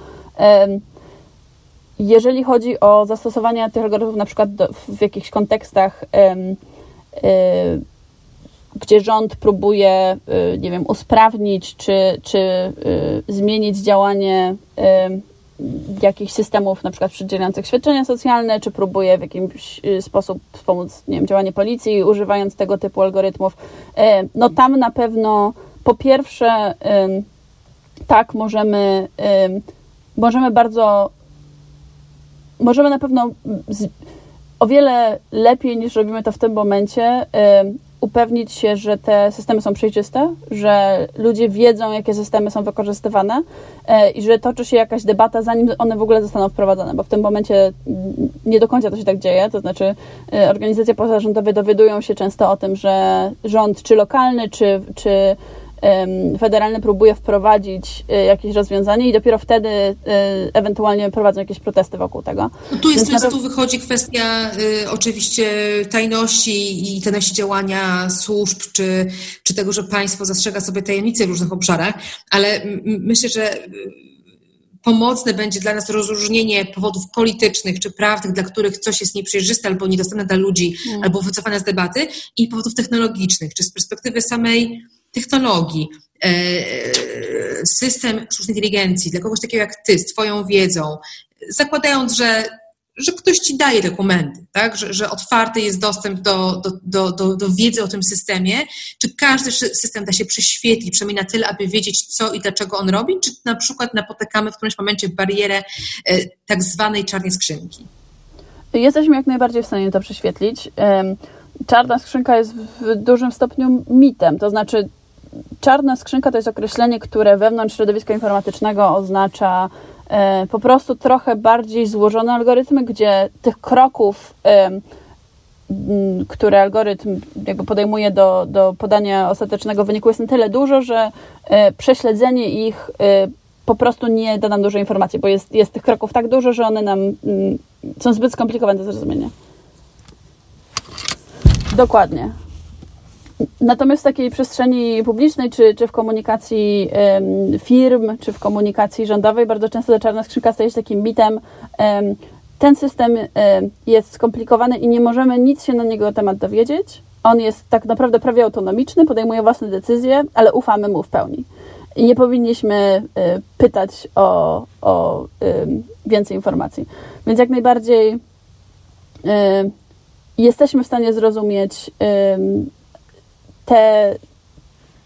Jeżeli chodzi o zastosowanie tych algorytmów na przykład do, w jakichś kontekstach, gdzie rząd próbuje, y, nie wiem, usprawnić, czy, czy y, zmienić działanie jakichś systemów, na przykład przydzielających świadczenia socjalne, czy próbuje w jakiś y, sposób wspomóc, nie wiem, działanie policji, używając tego typu algorytmów. E, no tam na pewno po pierwsze tak możemy możemy bardzo możemy na pewno z, o wiele lepiej niż robimy to w tym momencie upewnić się, że te systemy są przejrzyste, że ludzie wiedzą, jakie systemy są wykorzystywane e, i że toczy się jakaś debata, zanim one w ogóle zostaną wprowadzone, bo w tym momencie nie do końca to się tak dzieje. To znaczy, e, organizacje pozarządowe dowiadują się często o tym, że rząd, czy lokalny, czy, czy federalny próbuje wprowadzić e, jakieś rozwiązanie i dopiero wtedy e, ewentualnie prowadzą jakieś protesty wokół tego. No tu jest Więc tu wychodzi kwestia y, oczywiście tajności i tajności działania służb, czy, czy tego, że państwo zastrzega sobie tajemnice w różnych obszarach, ale myślę, że pomocne będzie dla nas rozróżnienie powodów politycznych czy prawnych, dla których coś jest nieprzejrzyste albo niedostępne dla ludzi, mm. albo wycofane z debaty, i powodów technologicznych, czy z perspektywy samej technologii, e, system sztucznej inteligencji dla kogoś takiego jak ty, z twoją wiedzą, zakładając, że, że ktoś ci daje dokumenty, tak? że, że otwarty jest dostęp do, do, do, do, do wiedzy o tym systemie, czy każdy system da się prześwietlić, przynajmniej na tyle, aby wiedzieć, co i dlaczego on robi, czy na przykład napotykamy w którymś momencie barierę e, tak zwanej czarnej skrzynki? Jesteśmy jak najbardziej w stanie to prześwietlić. Czarna skrzynka jest w dużym stopniu mitem, to znaczy czarna skrzynka to jest określenie, które wewnątrz środowiska informatycznego oznacza e, po prostu trochę bardziej złożone algorytmy, gdzie tych kroków, e, które algorytm jakby podejmuje do, do podania ostatecznego wyniku jest na tyle dużo, że e, prześledzenie ich po prostu nie da nam dużo informacji, bo jest, jest tych kroków tak dużo, że one nam są zbyt skomplikowane do zrozumienia. Dokładnie. Natomiast w takiej przestrzeni publicznej, czy, czy w komunikacji firm, czy w komunikacji rządowej, bardzo często ta czarna skrzynka staje się takim mitem. Um, ten system jest skomplikowany i nie możemy nic się na niego temat dowiedzieć. On jest tak naprawdę prawie autonomiczny, podejmuje własne decyzje, ale ufamy mu w pełni. I nie powinniśmy y, pytać o, o więcej informacji. Więc jak najbardziej jesteśmy w stanie zrozumieć te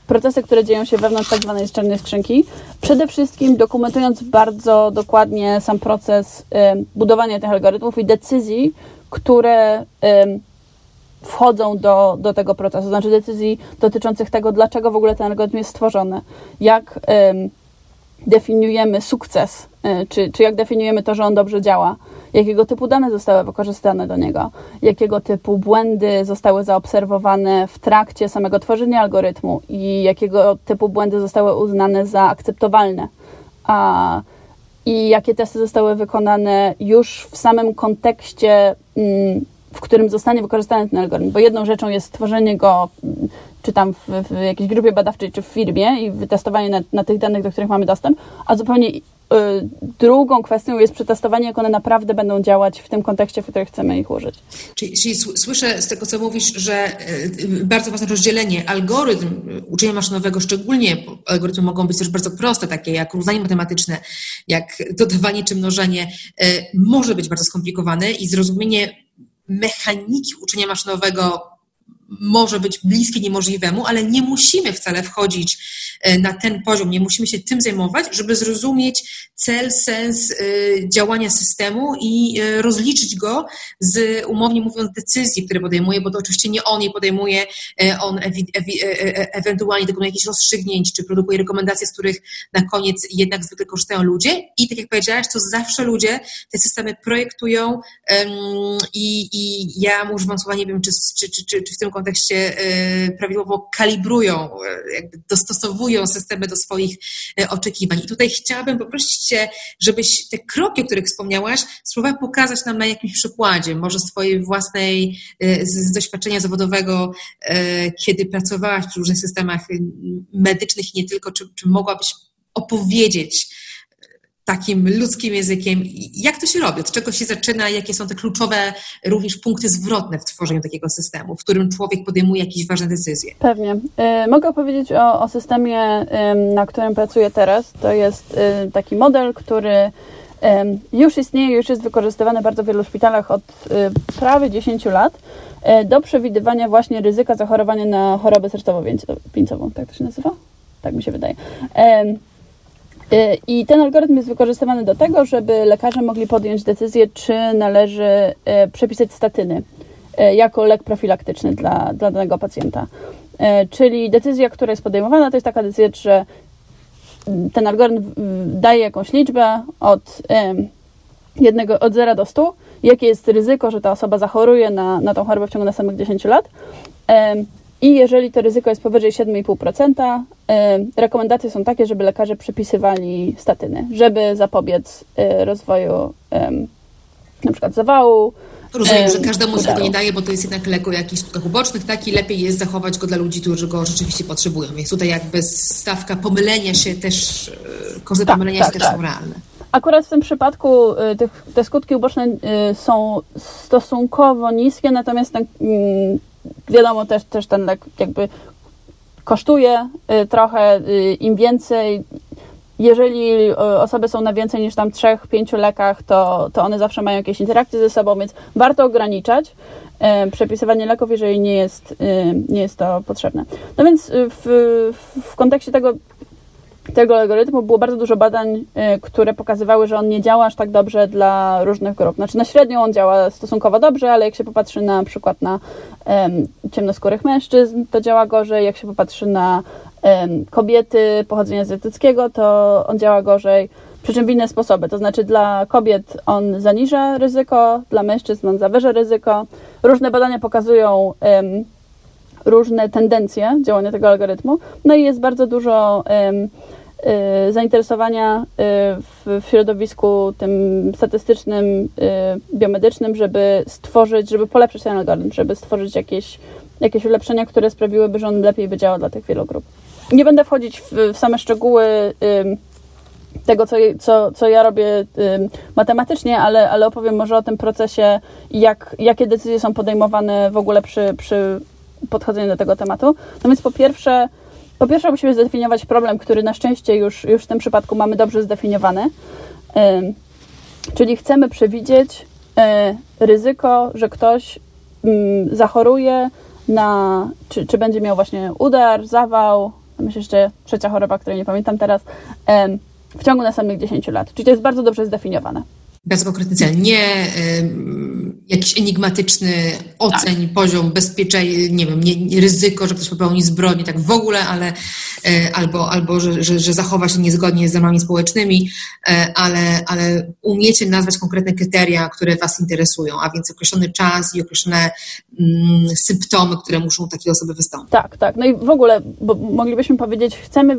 procesy, które dzieją się wewnątrz tak zwanej czarnej skrzynki, przede wszystkim dokumentując bardzo dokładnie sam proces budowania tych algorytmów i decyzji, które wchodzą do, do tego procesu, znaczy decyzji dotyczących tego, dlaczego w ogóle ten algorytm jest stworzony, jak definiujemy sukces, czy, czy jak definiujemy to, że on dobrze działa, jakiego typu dane zostały wykorzystane do niego, jakiego typu błędy zostały zaobserwowane w trakcie samego tworzenia algorytmu i jakiego typu błędy zostały uznane za akceptowalne. A, I jakie testy zostały wykonane już w samym kontekście, mm, w którym zostanie wykorzystany ten algorytm. Bo jedną rzeczą jest stworzenie go czy tam w, w jakiejś grupie badawczej, czy w firmie i wytestowanie na, na tych danych, do których mamy dostęp, a zupełnie y, drugą kwestią jest przetestowanie, jak one naprawdę będą działać w tym kontekście, w którym chcemy ich użyć. Czyli, czyli słyszę z tego, co mówisz, że y, bardzo ważne rozdzielenie. Algorytm uczenia maszynowego szczególnie, algorytmy mogą być też bardzo proste, takie jak równanie matematyczne, jak dodawanie czy mnożenie, y, może być bardzo skomplikowane i zrozumienie mechaniki uczenia maszynowego może być bliskie niemożliwemu, ale nie musimy wcale wchodzić na ten poziom, nie musimy się tym zajmować, żeby zrozumieć cel, sens działania systemu i rozliczyć go z, umownie mówiąc, decyzji, które podejmuje, bo to oczywiście nie on je podejmuje, on ewentualnie dokonuje jakichś rozstrzygnięć, czy produkuje rekomendacje, z których na koniec jednak zwykle korzystają ludzie. I tak jak powiedziałaś, to zawsze ludzie te systemy projektują i, i ja używam słowa, nie wiem, czy, czy, czy, czy, w tym kontekście prawidłowo kalibrują, e, jakby dostosowują systemy do swoich y, oczekiwań. I tutaj chciałabym poprosić Cię, żebyś te kroki, o których wspomniałaś, spróbowała pokazać nam na jakimś przykładzie, może z Twojej własnej, y, z doświadczenia zawodowego, kiedy pracowałaś przy różnych systemach medycznych nie tylko, czy, czy mogłabyś opowiedzieć takim ludzkim językiem. Jak to się robi? Od czego się zaczyna? Jakie są te kluczowe również punkty zwrotne w tworzeniu takiego systemu, w którym człowiek podejmuje jakieś ważne decyzje? Pewnie. Y, mogę opowiedzieć o, o systemie, na którym pracuję teraz. To jest y, taki model, który już istnieje, już jest wykorzystywany bardzo wielu szpitalach od y, prawie 10 lat do przewidywania właśnie ryzyka zachorowania na chorobę sercowo-wieńcową. Tak to się nazywa? Tak mi się wydaje. Y, I ten algorytm jest wykorzystywany do tego, żeby lekarze mogli podjąć decyzję, czy należy y, przepisać statyny y, jako lek profilaktyczny dla, dla danego pacjenta. Czyli decyzja, która jest podejmowana, to jest taka decyzja, że ten algorytm daje jakąś liczbę od, jednego, od 0 do 100, jakie jest ryzyko, że ta osoba zachoruje na, na tą chorobę w ciągu następnych 10 lat. I jeżeli to ryzyko jest powyżej 7,5%, rekomendacje są takie, żeby lekarze przypisywali statyny, żeby zapobiec y, rozwoju na przykład zawału. Rozumiem, że każdemu się tego nie daje, bo to jest jednak lek o jakichś skutkach ubocznych, tak? I lepiej jest zachować go dla ludzi, którzy go rzeczywiście potrzebują. Więc tutaj jakby stawka pomylenia się też, y, koszty tak, pomylenia tak, się tak. też są realne. Akurat w tym przypadku y, te skutki uboczne są stosunkowo niskie, natomiast ten mm, wiadomo też, też ten lek jakby kosztuje y, trochę, y, im więcej, jeżeli y, osoby są na więcej niż tam 3-5 lekach, to, to one zawsze mają jakieś interakcje ze sobą, więc warto ograniczać przepisywanie leków, jeżeli nie jest, nie jest to potrzebne. No więc w, w kontekście tego, tego algorytmu było bardzo dużo badań, y, które pokazywały, że on nie działa aż tak dobrze dla różnych grup. Znaczy na średnią on działa stosunkowo dobrze, ale jak się popatrzy na przykład na um, ciemnoskórych mężczyzn, to działa gorzej. Jak się popatrzy na um, kobiety pochodzenia azjatyckiego, to on działa gorzej. Przy czym w inne sposoby. To znaczy dla kobiet on zaniża ryzyko, dla mężczyzn on zawyża ryzyko. Różne badania pokazują różne tendencje działania tego algorytmu. No i jest bardzo dużo y, zainteresowania y, w, środowisku tym statystycznym, y, biomedycznym, żeby stworzyć, żeby polepszyć ten algorytm, żeby stworzyć jakieś, jakieś ulepszenia, które sprawiłyby, że on lepiej by działał dla tych wielu grup. Nie będę wchodzić w, same szczegóły tego, co, co, co ja robię matematycznie, ale, ale opowiem może o tym procesie jak, jakie decyzje są podejmowane w ogóle przy, przy podchodzeniu do tego tematu. No więc po pierwsze, po pierwsze musimy zdefiniować problem, który na szczęście już, już w tym przypadku mamy dobrze zdefiniowany. Czyli chcemy przewidzieć e, ryzyko, że ktoś zachoruje na, czy, czy będzie miał właśnie udar, zawał, myślę jeszcze trzecia choroba, której nie pamiętam teraz, w ciągu następnych 10 lat. Czyli to jest bardzo dobrze zdefiniowane bardzo konkretny cel, nie y, jakiś enigmatyczny oceń, tak. poziom bezpieczeństwa, nie wiem, nie, nie, ryzyko, że ktoś popełni zbrodnię, tak w ogóle, ale y, albo, albo że, że, że zachowa się niezgodnie z ramami społecznymi, y, ale, ale umiecie nazwać konkretne kryteria, które Was interesują, a więc określony czas i określone mm, symptomy, które muszą takie osoby wystąpić. Tak, tak. No i w ogóle, bo moglibyśmy powiedzieć, chcemy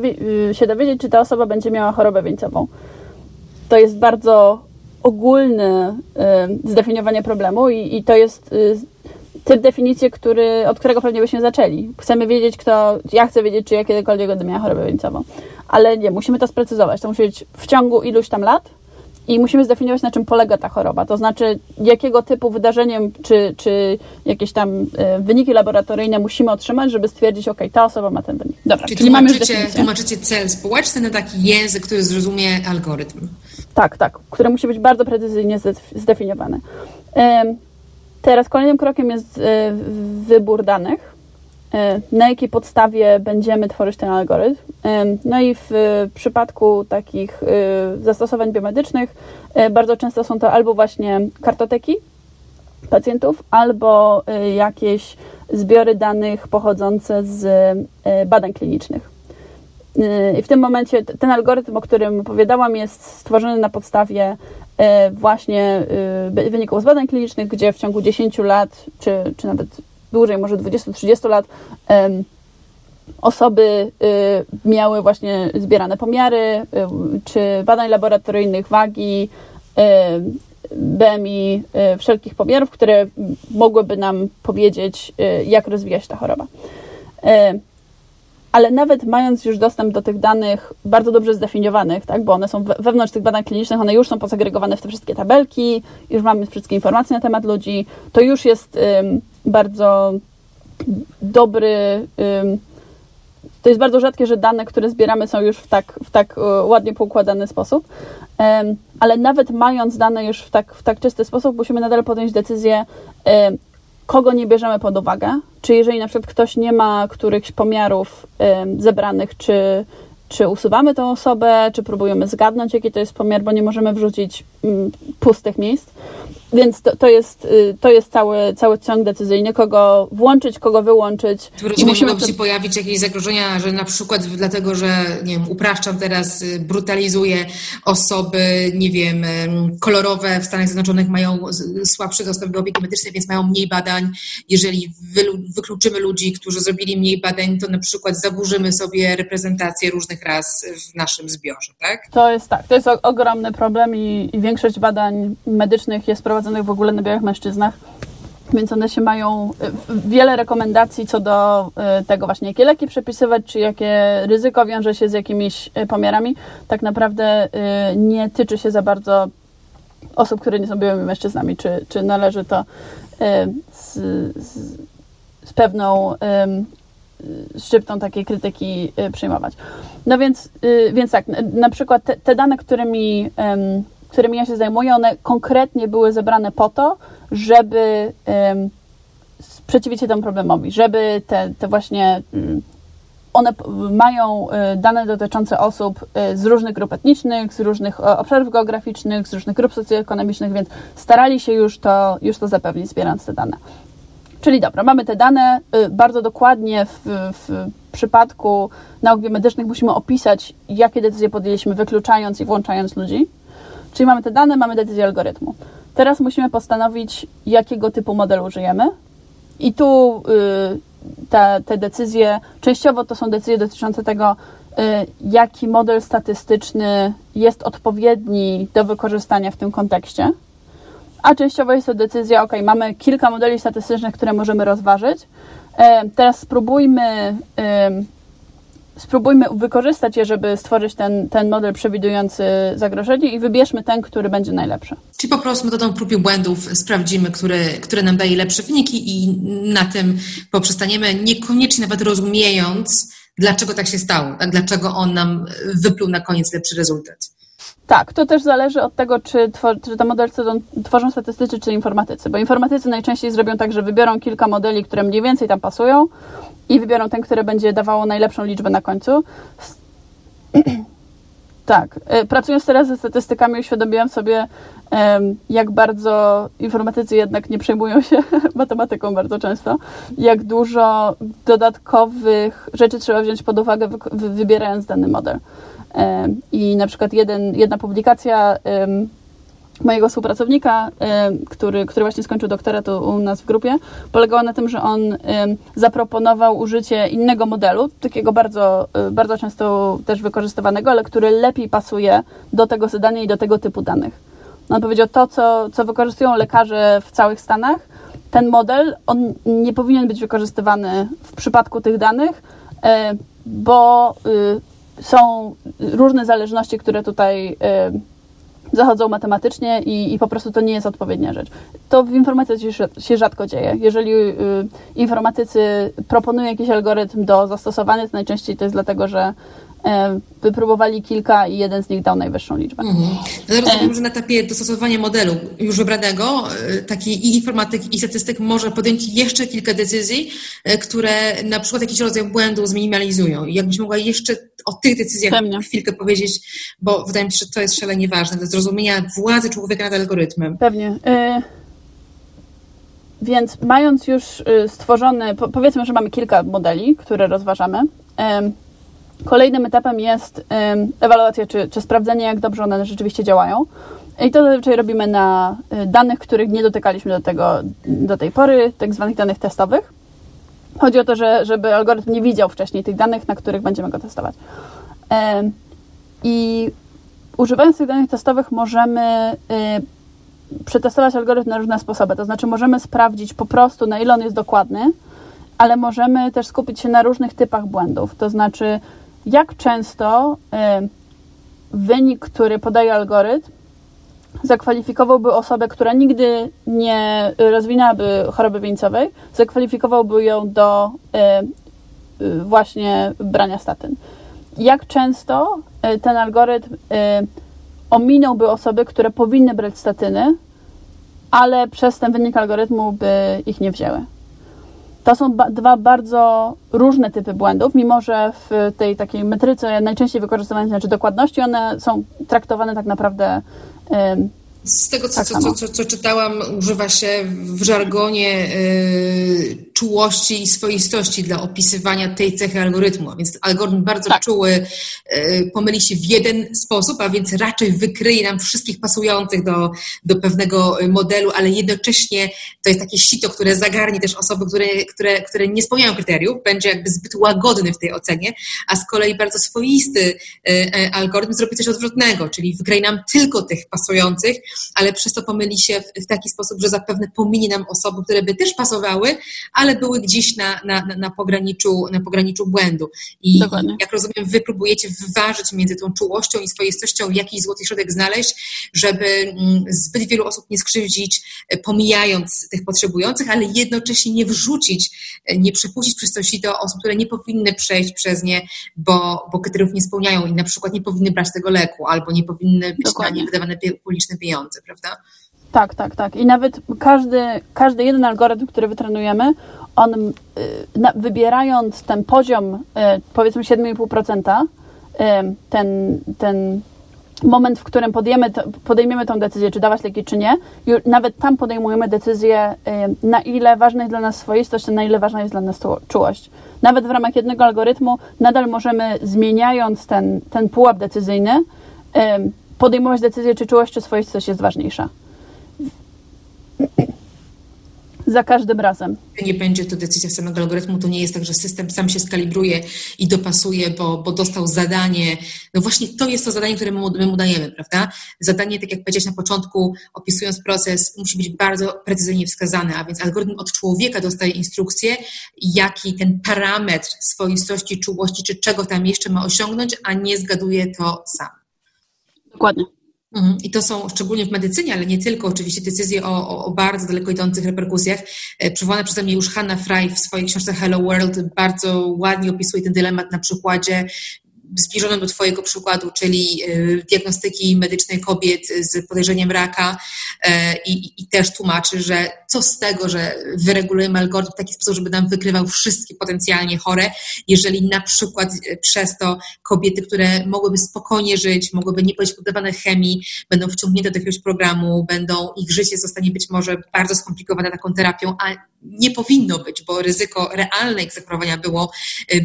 y, się dowiedzieć, czy ta osoba będzie miała chorobę wieńcową. To jest bardzo ogólne y, zdefiniowanie problemu i, i to jest y, typ definicji, który, od którego pewnie byśmy zaczęli. Chcemy wiedzieć, kto, ja chcę wiedzieć, czy ja kiedykolwiek będę miała chorobę wieńcową. Ale nie, musimy to sprecyzować. To musi być w ciągu iluś tam lat i musimy zdefiniować, na czym polega ta choroba. To znaczy, jakiego typu wydarzeniem, czy, czy jakieś tam y, wyniki laboratoryjne musimy otrzymać, żeby stwierdzić, ok, ta osoba ma ten wynik. Dobra, czyli, czyli mamy już definicję. Tłumaczycie cel społeczny na taki język, który zrozumie algorytm. Tak, tak, które musi być bardzo precyzyjnie zdefiniowane. Teraz kolejnym krokiem jest e, wybór danych. Na jakiej podstawie będziemy tworzyć ten algorytm. No i w przypadku takich zastosowań biomedycznych bardzo często są to albo właśnie kartoteki pacjentów, albo jakieś zbiory danych pochodzące z badań klinicznych. I w tym momencie ten algorytm, o którym opowiadałam, jest stworzony na podstawie właśnie wyników z badań klinicznych, gdzie w ciągu 10 lat, czy, czy nawet dłużej, może 20-30 lat, osoby y, miały właśnie zbierane pomiary, y, czy badań laboratoryjnych, wagi, y, BMI, wszelkich pomiarów, które mogłyby nam powiedzieć, jak rozwija się ta choroba. Ale nawet mając już dostęp do tych danych bardzo dobrze zdefiniowanych, tak, bo one są wewnątrz tych badań klinicznych, one już są posegregowane w te wszystkie tabelki, już mamy wszystkie informacje na temat ludzi, to już jest bardzo dobry. To jest bardzo rzadkie, że dane, które zbieramy, są już w tak, w tak e, ładnie poukładany sposób. Ale nawet mając dane już w tak, w tak czysty sposób, musimy nadal podjąć decyzję, kogo nie bierzemy pod uwagę. Czy jeżeli na przykład ktoś nie ma którychś pomiarów zebranych, czy, czy usuwamy tę osobę, czy próbujemy zgadnąć, jaki to jest pomiar, bo nie możemy wrzucić mm, pustych miejsc. Więc to, to, jest, y, to jest cały, cały ciąg decyzyjny, kogo włączyć, kogo wyłączyć. I musimy mogą to... się pojawić jakieś zagrożenia, że na przykład dlatego, że nie wiem, upraszczam teraz, y, brutalizuję osoby, nie wiem, kolorowe w Stanach Zjednoczonych mają słabszy dostęp do opieki medycznej, więc mają mniej badań. Jeżeli wykluczymy ludzi, którzy zrobili mniej badań, to na przykład zaburzymy sobie reprezentację różnych ras w naszym zbiorze, tak? To jest tak, to jest ogromny problem i, i większość badań medycznych jest prowadzona prowadzonych w ogóle na białych mężczyznach. Więc one się mają y, wiele rekomendacji co do y, tego właśnie, jakie leki przepisywać, czy jakie ryzyko wiąże się z jakimiś y, pomiarami. Tak naprawdę nie tyczy się za bardzo osób, które nie są białymi mężczyznami, czy, czy należy to z, z, z pewną szczyptą takiej krytyki przyjmować. No więc, więc tak, na przykład te, te dane, którymi którymi ja się zajmuję, one konkretnie były zebrane po to, żeby um, sprzeciwić się temu problemowi, żeby te, te właśnie um, one mają y, dane dotyczące osób y, z różnych grup etnicznych, z różnych obszarów geograficznych, z różnych grup socjoekonomicznych, więc starali się już to, już to zapewnić, zbierając te dane. Czyli dobra, mamy te dane, y, bardzo dokładnie w, w przypadku nauk biomedycznych musimy opisać, jakie decyzje podjęliśmy, wykluczając i włączając ludzi. Czyli mamy te dane, mamy decyzję algorytmu. Teraz musimy postanowić, jakiego typu modelu użyjemy. I tu y, te, te decyzje, częściowo to są decyzje dotyczące tego, y, jaki model statystyczny jest odpowiedni do wykorzystania w tym kontekście. A częściowo jest to decyzja, ok, mamy kilka modeli statystycznych, które możemy rozważyć. Y, teraz spróbujmy spróbujmy wykorzystać je, żeby stworzyć ten, ten model przewidujący zagrożenie i wybierzmy ten, który będzie najlepszy. Czyli po prostu metodą prób i błędów sprawdzimy, który, który nam daje lepsze wyniki i na tym poprzestaniemy, niekoniecznie nawet rozumiejąc, dlaczego tak się stało, tak? dlaczego on nam wypluł na koniec lepszy rezultat. Tak, to też zależy od tego, czy, czy te modele tworzą statystycy, czy informatycy, bo informatycy najczęściej zrobią tak, że wybiorą kilka modeli, które mniej więcej tam pasują, i wybiorą ten, które będzie dawało najlepszą liczbę na końcu. tak. E, pracując teraz ze statystykami, uświadomiłam sobie, jak bardzo informatycy jednak nie przejmują się matematyką bardzo często, jak dużo dodatkowych rzeczy trzeba wziąć pod uwagę, wybierając dany model. I na przykład jeden, jedna publikacja mojego współpracownika, który, który właśnie skończył doktorat u nas w grupie, polegała na tym, że on zaproponował użycie innego modelu, takiego bardzo, y, bardzo często też wykorzystywanego, ale który lepiej pasuje do tego zadania i do tego typu danych. On powiedział, to co, co wykorzystują lekarze w całych Stanach, ten model, on nie powinien być wykorzystywany w przypadku tych danych, bo y, są różne zależności, które tutaj zachodzą matematycznie i, i po prostu to nie jest odpowiednia rzecz. To w informatyce się, rzadko dzieje. Jeżeli y, informatycy proponują jakiś algorytm do zastosowania, to najczęściej to jest dlatego, że wypróbowali kilka i jeden z nich dał najwyższą liczbę. Mhm. No rozumiem, że na etapie dostosowania modelu już wybranego taki i informatyk i statystyk może podjąć jeszcze kilka decyzji, które na przykład jakiś rodzaj błędu zminimalizują. I jakbyś mogła jeszcze o tych decyzjach Pewnie. chwilkę powiedzieć, bo wydaje mi się, że to jest szalenie ważne, do zrozumienia władzy człowieka nad algorytmem. Pewnie. Więc mając już stworzony, powiedzmy, że mamy kilka modeli, które rozważamy, kolejnym etapem jest ewaluacja, czy, czy sprawdzenie, jak dobrze one rzeczywiście działają. I to zazwyczaj robimy na y, danych, których nie dotykaliśmy do, tego, do tej pory, tak zwanych danych testowych. Chodzi o to, że, żeby algorytm nie widział wcześniej tych danych, na których będziemy go testować. I używając tych danych testowych możemy y, przetestować algorytm na różne sposoby. To znaczy, możemy sprawdzić po prostu, na ile on jest dokładny, ale możemy też skupić się na różnych typach błędów. To znaczy, jak często y, wynik, który podaje algorytm, zakwalifikowałby osobę, która nigdy nie rozwinęłaby choroby wieńcowej, zakwalifikowałby ją do y, y, właśnie brania statyn. Jak często ten algorytm ominąłby osoby, które powinny brać statyny, ale przez ten wynik algorytmu by ich nie wzięły. To są ba dwa bardzo różne typy błędów, mimo że w tej takiej metryce najczęściej wykorzystywanej, znaczy dokładności, one są traktowane tak naprawdę z tego, co, tak co, co, co, czytałam, używa się w żargonie y, czułości i swoistości dla opisywania tej cechy algorytmu. A więc algorytm bardzo tak. czuły y, pomyli się w jeden sposób, a więc raczej wykryje nam wszystkich pasujących do, do pewnego modelu, ale jednocześnie to jest takie sito, które zagarnie też osoby, które, które, które nie spełniają kryteriów, będzie jakby zbyt łagodny w tej ocenie, a z kolei bardzo swoisty y algorytm zrobi coś odwrotnego, czyli wykryje nam tylko tych pasujących, ale przez to pomyli się w, taki sposób, że zapewne pominie nam osoby, które by też pasowały, ale były gdzieś na, na, na, pograniczu, na pograniczu błędu. I Dokładnie. jak rozumiem, wy próbujecie wyważyć między tą czułością i swoistością, jakiś złoty środek znaleźć, żeby mm, zbyt wielu osób nie skrzywdzić, e, pomijając tych potrzebujących, ale jednocześnie nie wrzucić, e, nie przepuścić przez to sito osób, które nie powinny przejść przez nie, bo, bo kryteriów nie spełniają i na przykład nie powinny brać tego leku, albo nie powinny być Dokładnie. na nie wydawane publiczne pieniądze prawda? Tak, tak, tak. I nawet każdy, każdy jeden algorytm, który wytrenujemy, on y, wybierając ten poziom, y, powiedzmy 7,5%, y, ten, ten moment, w którym podejmiemy tą decyzję, czy dawać leki, czy nie, nawet tam podejmujemy decyzję, na ile ważna jest dla nas swoistość, a na ile ważna jest dla nas czułość. Nawet w ramach jednego algorytmu nadal możemy, zmieniając ten, ten pułap decyzyjny, podejmować decyzję, czy czułość, czy swoistość jest ważniejsza. Za każdym razem. Nie będzie to decyzja samego algorytmu, to nie jest tak, że system sam się skalibruje i dopasuje, bo, bo dostał zadanie. No właśnie to jest to zadanie, które my mu, my mu dajemy, prawda? Zadanie, tak jak powiedziałeś na początku, opisując proces, musi być bardzo precyzyjnie wskazane, a więc algorytm od człowieka dostaje instrukcję, jaki ten parametr swoistości, czułości, czy czego tam jeszcze ma osiągnąć, a nie zgaduje to sam. Dokładnie. Mhm. I to są szczególnie w medycynie, ale nie tylko, oczywiście decyzje o, o, o bardzo daleko idących reperkusjach. E, przywołana przeze mnie już Hannah Fry w swojej książce Hello World bardzo ładnie opisuje ten dylemat na przykładzie zbliżonym do Twojego przykładu, czyli y, diagnostyki medycznej kobiet z podejrzeniem raka e, i, i, też tłumaczy, że co z tego, że wyregulujemy algorytm w taki sposób, żeby nam wykrywał wszystkie potencjalnie chore, jeżeli na przykład e, przez to kobiety, które mogłyby spokojnie żyć, mogłyby nie być poddawane chemii, będą wciągnięte do jakiegoś programu, będą, ich życie zostanie być może bardzo skomplikowane taką terapią, a nie powinno być, bo ryzyko realne ich zachorowania było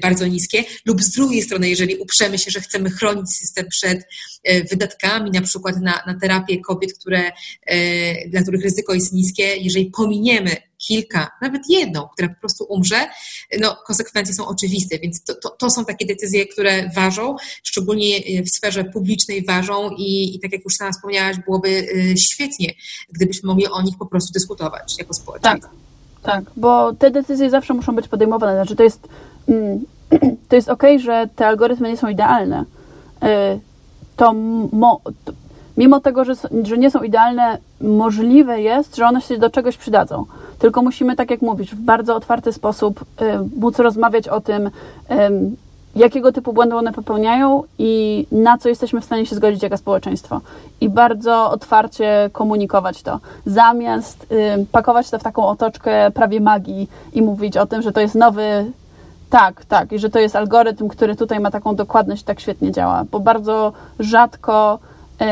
bardzo niskie, lub z drugiej strony, jeżeli uprzemy się, że chcemy chronić system przed y, wydatkami, na przykład na, na terapię kobiet, które, y, dla których ryzyko jest niskie, jeżeli pominiemy kilka, nawet jedną, która po prostu umrze, no konsekwencje są oczywiste, więc to, to, to są takie decyzje, które ważą, szczególnie w sferze publicznej ważą i, i tak jak już sama wspomniałaś, byłoby świetnie, gdybyśmy mogli o nich po prostu dyskutować jako społeczeństwo. Tak. Tak, bo te decyzje zawsze muszą być podejmowane. Znaczy, to jest, mm, to jest ok, że te algorytmy nie są idealne. Y, to, mo, to mimo tego, że, że nie są idealne, możliwe jest, że one się do czegoś przydadzą. Tylko musimy, tak jak mówisz, w bardzo otwarty sposób y, móc rozmawiać o tym, jakiego typu błędy one popełniają i na co jesteśmy w stanie się zgodzić jako społeczeństwo. I bardzo otwarcie komunikować to. Zamiast pakować to w taką otoczkę prawie magii i mówić o tym, że to jest nowy. Tak, tak, i że to jest algorytm, który tutaj ma taką dokładność, tak świetnie działa, bo bardzo rzadko y,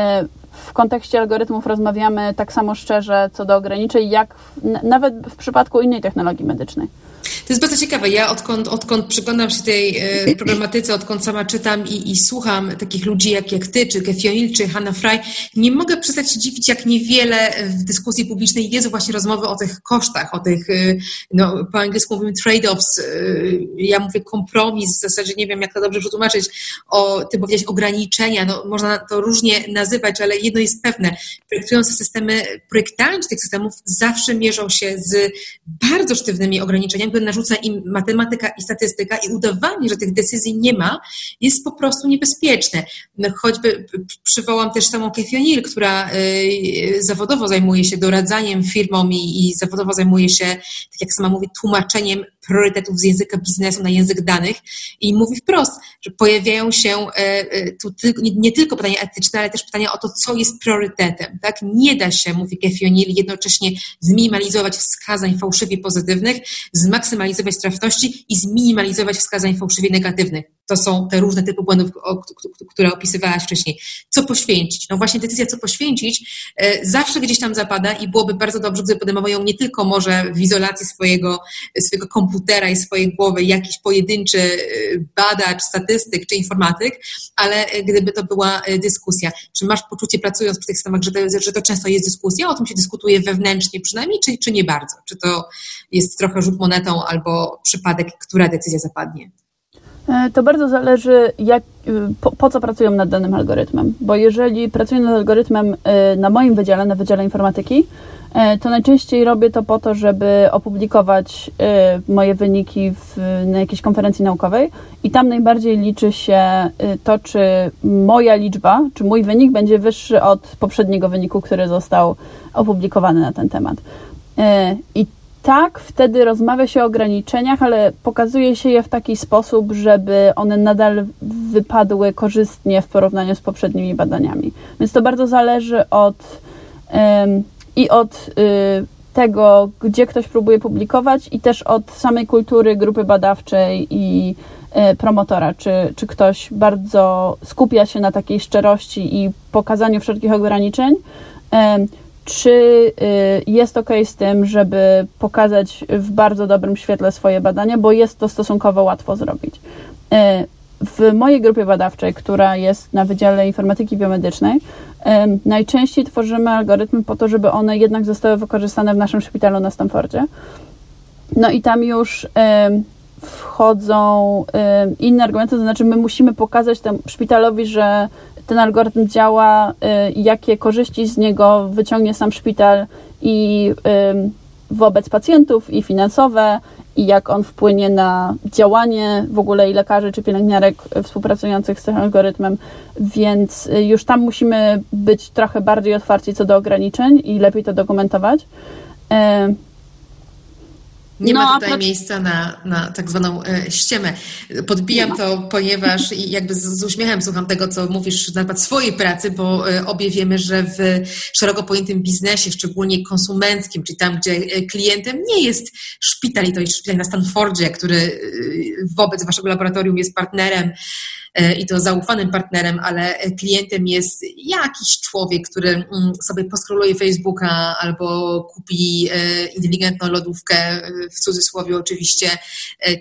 w kontekście algorytmów rozmawiamy tak samo szczerze co do ograniczeń, jak w, nawet w przypadku innej technologii medycznej. To jest bardzo ciekawe. Ja odkąd, odkąd przyglądam się tej e, problematyce, odkąd sama czytam i, i słucham takich ludzi jak, jak ty, czy Kefionil, czy Hanna Fry, nie mogę przestać się dziwić, jak niewiele w dyskusji publicznej jest właśnie rozmowy o tych kosztach, o tych, e, no, po angielsku mówimy trade-offs, e, ja mówię kompromis, w zasadzie nie wiem, jak to dobrze przetłumaczyć, o, ty powiedziałeś ograniczenia, no, można to różnie nazywać, ale jedno jest pewne, projektujące systemy, projektanci tych systemów zawsze mierzą się z bardzo sztywnymi ograniczeniami, które narzuca im matematyka i statystyka i udawanie, że tych decyzji nie ma, jest po prostu niebezpieczne. No, choćby przywołam też samą Kefionil, która y, zawodowo zajmuje się doradzaniem firmom i, i zawodowo zajmuje się, tak jak sama mówi, tłumaczeniem priorytetów z języka biznesu na język danych i mówi wprost, że pojawiają się e, e, tu nie tylko pytania etyczne, ale też pytania o to, co jest priorytetem. Tak? Nie da się, mówi Kefionil, jednocześnie zminimalizować wskazań fałszywie pozytywnych, zmaksymalizować trafności i zminimalizować wskazań fałszywie negatywnych. To są te różne typy błędów, które opisywałaś wcześniej. Co poświęcić? No właśnie decyzja, co poświęcić, e, zawsze gdzieś tam zapada i byłoby bardzo dobrze, gdyby podejmował ją nie tylko może w izolacji swojego, swojego komputera i swojej głowy jakiś pojedynczy e, badacz, statystyk czy informatyk, ale e, gdyby to była dyskusja. Czy masz poczucie, pracując przy tych systemach, że to, że to często jest dyskusja, o tym się dyskutuje wewnętrznie przynajmniej, czy, czy nie bardzo? Czy to jest trochę rzut monetą albo przypadek, która decyzja zapadnie? E, to bardzo zależy, jak, y, po, po, co pracują nad danym algorytmem. Bo jeżeli pracuję nad algorytmem y, na moim wydziale, na Wydziale Informatyki, e, to najczęściej robię to po to, żeby opublikować y, moje wyniki w, na jakiejś konferencji naukowej i tam najbardziej liczy się to, czy moja liczba, czy mój wynik będzie wyższy od poprzedniego wyniku, który został opublikowany na ten temat. E, I tak, wtedy rozmawia się o ograniczeniach, ale pokazuje się je w taki sposób, żeby one nadal wypadły korzystnie w porównaniu z poprzednimi badaniami. Więc to bardzo zależy od um, i od y, tego, gdzie ktoś próbuje publikować, i też od samej kultury grupy badawczej i y, promotora, czy, czy ktoś bardzo skupia się na takiej szczerości i pokazaniu wszelkich ograniczeń, czy y, jest ok z tym, żeby pokazać w bardzo dobrym świetle swoje badania, bo jest to stosunkowo łatwo zrobić. Y, w mojej grupie badawczej, która jest na Wydziale Informatyki Biomedycznej, y, najczęściej tworzymy algorytmy po to, żeby one jednak zostały wykorzystane w naszym szpitalu na Stanfordzie. No i tam już wchodzą inne argumenty, to znaczy my musimy pokazać temu szpitalowi, że ten algorytm działa, y, jakie korzyści z niego wyciągnie sam szpital i wobec pacjentów, i finansowe, i jak on wpłynie na działanie w ogóle i lekarzy czy pielęgniarek współpracujących z tym algorytmem, więc y, już tam musimy być trochę bardziej otwarci co do ograniczeń i lepiej to dokumentować. Nie no, ma tutaj miejsca na, na tak zwaną e, ściemę. Podbijam to, ponieważ i jakby z, z, uśmiechem słucham tego, co mówisz na temat swojej pracy, bo e, obie wiemy, że w szeroko pojętym biznesie, szczególnie konsumenckim, czyli tam, gdzie e, klientem nie jest szpital i to jest szpital na Stanfordzie, który e, wobec waszego laboratorium jest partnerem, i to zaufanym partnerem, ale klientem jest jakiś człowiek, który mm, sobie poskroluje Facebooka albo kupi e, inteligentną lodówkę, e, w cudzysłowie oczywiście,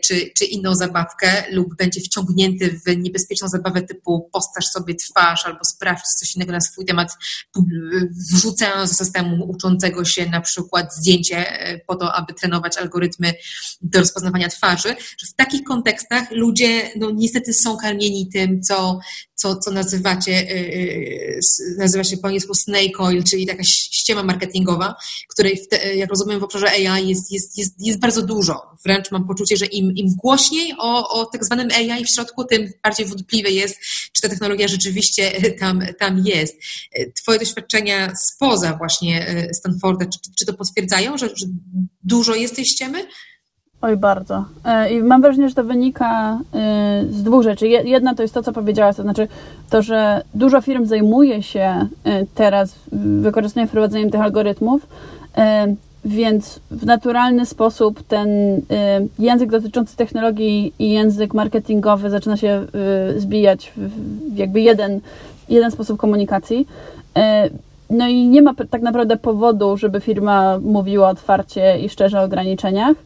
czy, czy inną zabawkę lub będzie wciągnięty w niebezpieczną zabawę typu postaż sobie twarz albo sprawdź coś innego na swój temat, wrzucając do systemu uczącego się na przykład zdjęcie po to, aby trenować algorytmy do rozpoznawania twarzy, że w takich kontekstach ludzie no, niestety są karmieni tym, co, co, co nazywacie, y, y, nazywa się po angielsku snake oil, czyli taka ściema marketingowa, której, w jak rozumiem, w obszarze AI jest, jest, jest, jest bardzo dużo. Wręcz mam poczucie, że im, im głośniej o, o tak zwanym AI w środku, tym bardziej wątpliwe jest, czy ta technologia rzeczywiście tam, tam jest. Twoje doświadczenia spoza właśnie Stanforda, czy, czy to potwierdzają, że, że dużo jest tej ściemy? Oj, bardzo. E, I mam wrażenie, że to wynika e, z dwóch rzeczy. Jedna to jest to, co powiedziałaś, to znaczy to, że dużo firm zajmuje się e, teraz wykorzystaniem, wprowadzeniem tych algorytmów, więc w naturalny sposób ten język dotyczący technologii i język marketingowy zaczyna się zbijać w jakby jeden, jeden sposób komunikacji. No i nie ma tak naprawdę powodu, żeby firma mówiła otwarcie i szczerze o ograniczeniach.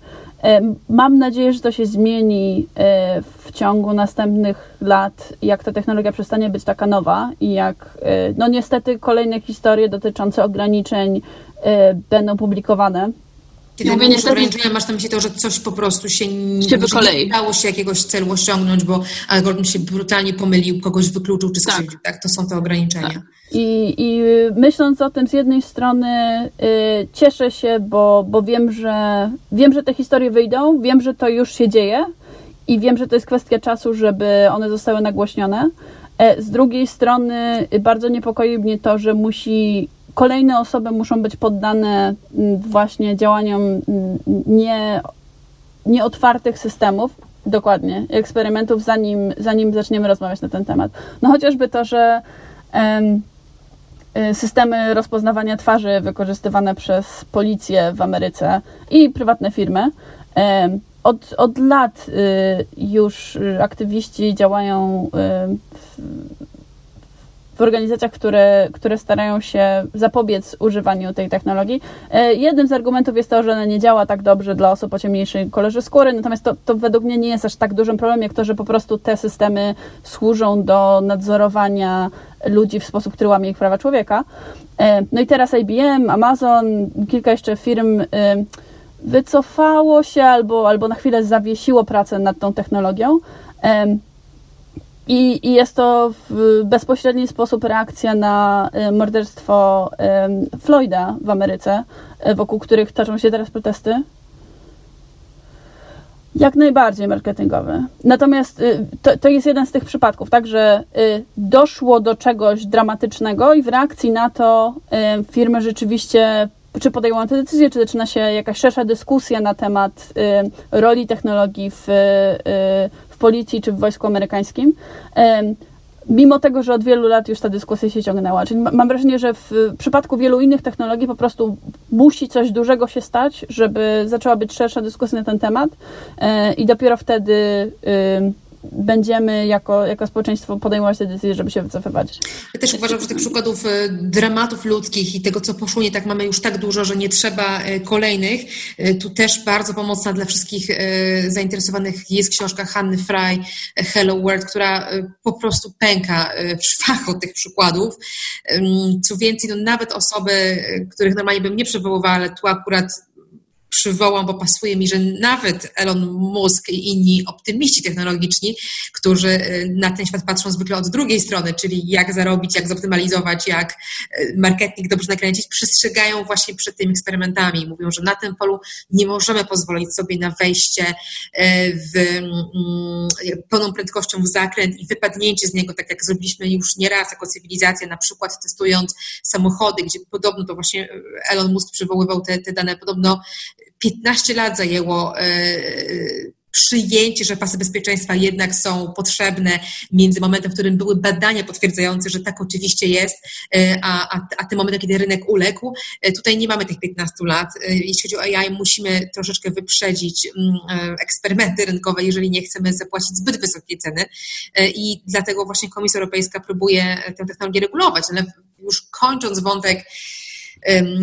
E, mam nadzieję, że to się zmieni e, w ciągu następnych lat, jak ta technologia przestanie być taka nowa i jak, e, no niestety, kolejne historie dotyczące ograniczeń będą publikowane. Kiedy ja mówię, niestety... masz na myśli to, że coś po prostu się, się nie udało się jakiegoś celu osiągnąć, bo algorytm się brutalnie pomylił, kogoś wykluczył czy tak. skrzywdził. Tak. tak? To są te ograniczenia. Tak. I, I myśląc o tym z jednej strony y, cieszę się, bo, bo wiem, że wiem, że te historie wyjdą, wiem, że to już się dzieje i wiem, że to jest kwestia czasu, żeby one zostały nagłośnione. E, z drugiej strony bardzo niepokoi mnie to, że musi kolejne osoby muszą być poddane mm, właśnie działaniom mm, nie, nieotwartych systemów, dokładnie, eksperymentów, zanim, zanim zaczniemy rozmawiać na ten temat. No chociażby to, że Y, systemy rozpoznawania twarzy wykorzystywane przez policję w Ameryce i prywatne firmy. Od, od lat y, już aktywiści działają y, w organizacjach, które, które starają się zapobiec używaniu tej technologii. E, jednym z argumentów jest to, że ona nie działa tak dobrze dla osób o ciemniejszej kolorze skóry, natomiast to, to według mnie nie jest aż tak dużym problemem, jak to, że po prostu te systemy służą do nadzorowania ludzi w sposób, który łamie ich prawa człowieka. E, no i teraz IBM, Amazon, kilka jeszcze firm e, wycofało się albo, albo na chwilę zawiesiło pracę nad tą technologią. I, I, jest to w bezpośredni sposób reakcja na e, morderstwo Floyda w Ameryce, e, wokół których toczą się teraz protesty. Jak najbardziej marketingowy. Natomiast y, to, to jest jeden z tych przypadków, tak, że y, doszło do czegoś dramatycznego i w reakcji na to y, firmy rzeczywiście czy podejmują te decyzje, czy zaczyna się jakaś szersza dyskusja na temat roli technologii w, policji czy w wojsku amerykańskim. Mimo tego, że od wielu lat już ta dyskusja się ciągnęła. Czyli mam wrażenie, że w przypadku wielu innych technologii po prostu musi coś dużego się stać, żeby zaczęła być szersza dyskusja na ten temat e, i dopiero wtedy będziemy jako, jako społeczeństwo podejmować te decyzje, żeby się wycofywać. Ja też uważam, że tych przykładów e, dramatów ludzkich i tego, co poszło nie tak, mamy już tak dużo, że nie trzeba e, kolejnych. E, tu też bardzo pomocna dla wszystkich zainteresowanych jest książka Hanny Fry, Hello World, która po prostu pęka w szwach od tych przykładów. Co więcej, no nawet osoby, których normalnie bym nie przywoływała, ale tu akurat przywołam, bo pasuje mi, że nawet Elon Musk i inni optymiści technologiczni, którzy y, na ten świat patrzą zwykle od drugiej strony, czyli jak zarobić, jak zoptymalizować, jak y, marketing dobrze nakręcić, przestrzegają właśnie przed tymi eksperymentami. Mówią, że na tym polu nie możemy pozwolić sobie na wejście y, w mm, pełną prędkością w zakręt i wypadnięcie z niego, tak jak zrobiliśmy już nieraz jako cywilizacja, na przykład testując samochody, gdzie podobno to właśnie Elon Musk przywoływał te, te dane, podobno 15 lat zajęło e, przyjęcie, że pasy bezpieczeństwa jednak są potrzebne między momentem, w którym były badania potwierdzające, że tak oczywiście jest, e, a, a, a tym momentem, kiedy rynek uległ. E, tutaj nie mamy tych 15 lat. Jeśli chodzi o AI, musimy troszeczkę wyprzedzić mm, eksperymenty rynkowe, jeżeli nie chcemy zapłacić zbyt wysokiej ceny. I dlatego właśnie Komisja Europejska próbuje tę technologię regulować. Ale już kończąc wątek,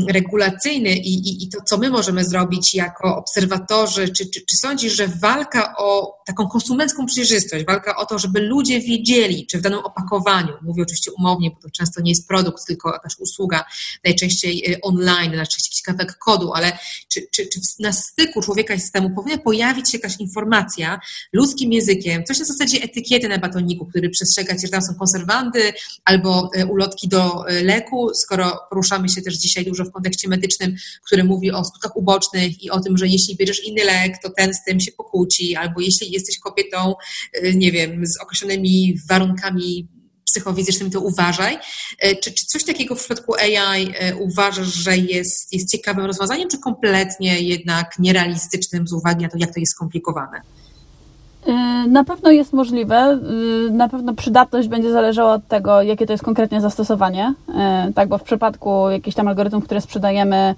regulacyjny i, i, i to, co my możemy zrobić jako obserwatorzy, czy, czy, czy sądzisz, że walka o taką konsumencką przejrzystość, walka o to, żeby ludzie wiedzieli, czy w danym opakowaniu, mówię oczywiście umownie, bo to często nie jest produkt, tylko jakaś usługa, najczęściej y, online, najczęściej jakiś kawałek kodu, ale czy, czy, czy na styku człowieka i systemu powinna pojawić się jakaś informacja ludzkim językiem, coś na zasadzie etykiety na batoniku, który przestrzega, czy tam są konserwanty albo y, ulotki do y, leku, skoro poruszamy się też dziś dzisiaj dużo w kontekście medycznym, który mówi o skutkach ubocznych i o tym, że jeśli bierzesz inny lek, to ten z tym się pokłóci, albo jeśli jesteś kobietą, y, nie wiem, z określonymi warunkami psychofizycznym, to uważaj. Czy, czy coś takiego w przypadku AI uważasz, że jest, jest ciekawym rozwiązaniem, czy kompletnie jednak nierealistycznym z uwagi na to, jak to jest skomplikowane? Na pewno jest możliwe. Na pewno przydatność będzie zależała od tego, jakie to jest konkretnie zastosowanie. Tak, bo w przypadku jakichś tam algorytmów, które sprzedajemy,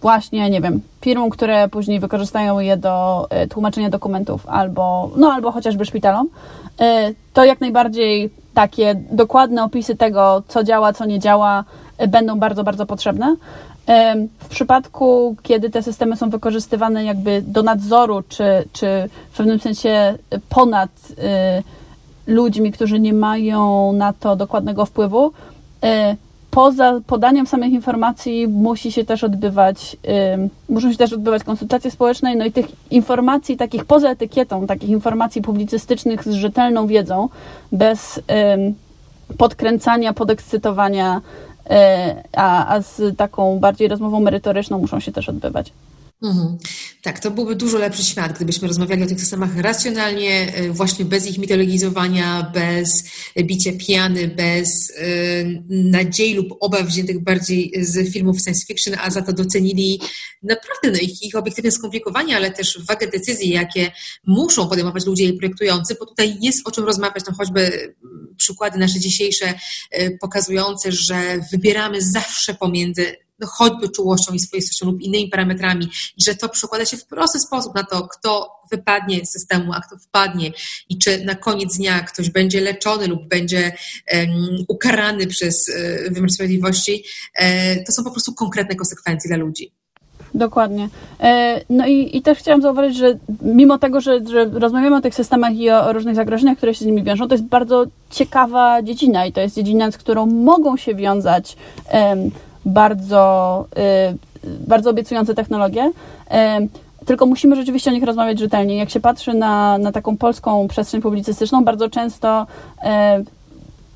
właśnie, nie wiem, firmom, które później wykorzystają je do tłumaczenia dokumentów albo, no, albo chociażby szpitalom, to jak najbardziej takie dokładne opisy tego, co działa, co nie działa, będą bardzo, bardzo potrzebne. W przypadku, kiedy te systemy są wykorzystywane jakby do nadzoru, czy, czy w pewnym sensie ponad ludźmi, którzy nie mają na to dokładnego wpływu, poza podaniem samych informacji musi się też odbywać, muszą się też odbywać konsultacje społeczne, no i tych informacji takich poza etykietą, takich informacji publicystycznych z rzetelną wiedzą, bez podkręcania, podekscytowania, y, a, a z taką bardziej rozmową merytoryczną muszą się też odbywać. Mhm. Tak, to byłby dużo lepszy świat, gdybyśmy rozmawiali o tych systemach racjonalnie, e, właśnie bez ich mitologizowania, bez bicia piany, bez y, nadziei lub obaw wziętych bardziej z filmów science fiction, a za to docenili naprawdę no, ich, ich obiektywne skomplikowanie, ale też wagę decyzji, jakie muszą podejmować ludzie projektujący, bo tutaj jest o czym rozmawiać, no choćby przykłady nasze dzisiejsze pokazujące, że wybieramy zawsze pomiędzy no choćby czułością i swoistością lub innymi parametrami i że to przekłada się w prosty sposób na to, kto wypadnie z systemu, a kto wpadnie i czy na koniec dnia ktoś będzie leczony lub będzie um, ukarany przez um, wymiar sprawiedliwości, um, to są po prostu konkretne konsekwencje dla ludzi. Dokładnie. E, no i, i też chciałam zauważyć, że mimo tego, że, że rozmawiamy o tych systemach i o, o, różnych zagrożeniach, które się z nimi wiążą, to jest bardzo ciekawa dziedzina i to jest dziedzina, z którą mogą się wiązać um, bardzo, y, bardzo obiecujące technologie. Y, tylko musimy rzeczywiście o nich rozmawiać rzetelnie. Jak się patrzy na, na taką polską przestrzeń publicystyczną, bardzo często y,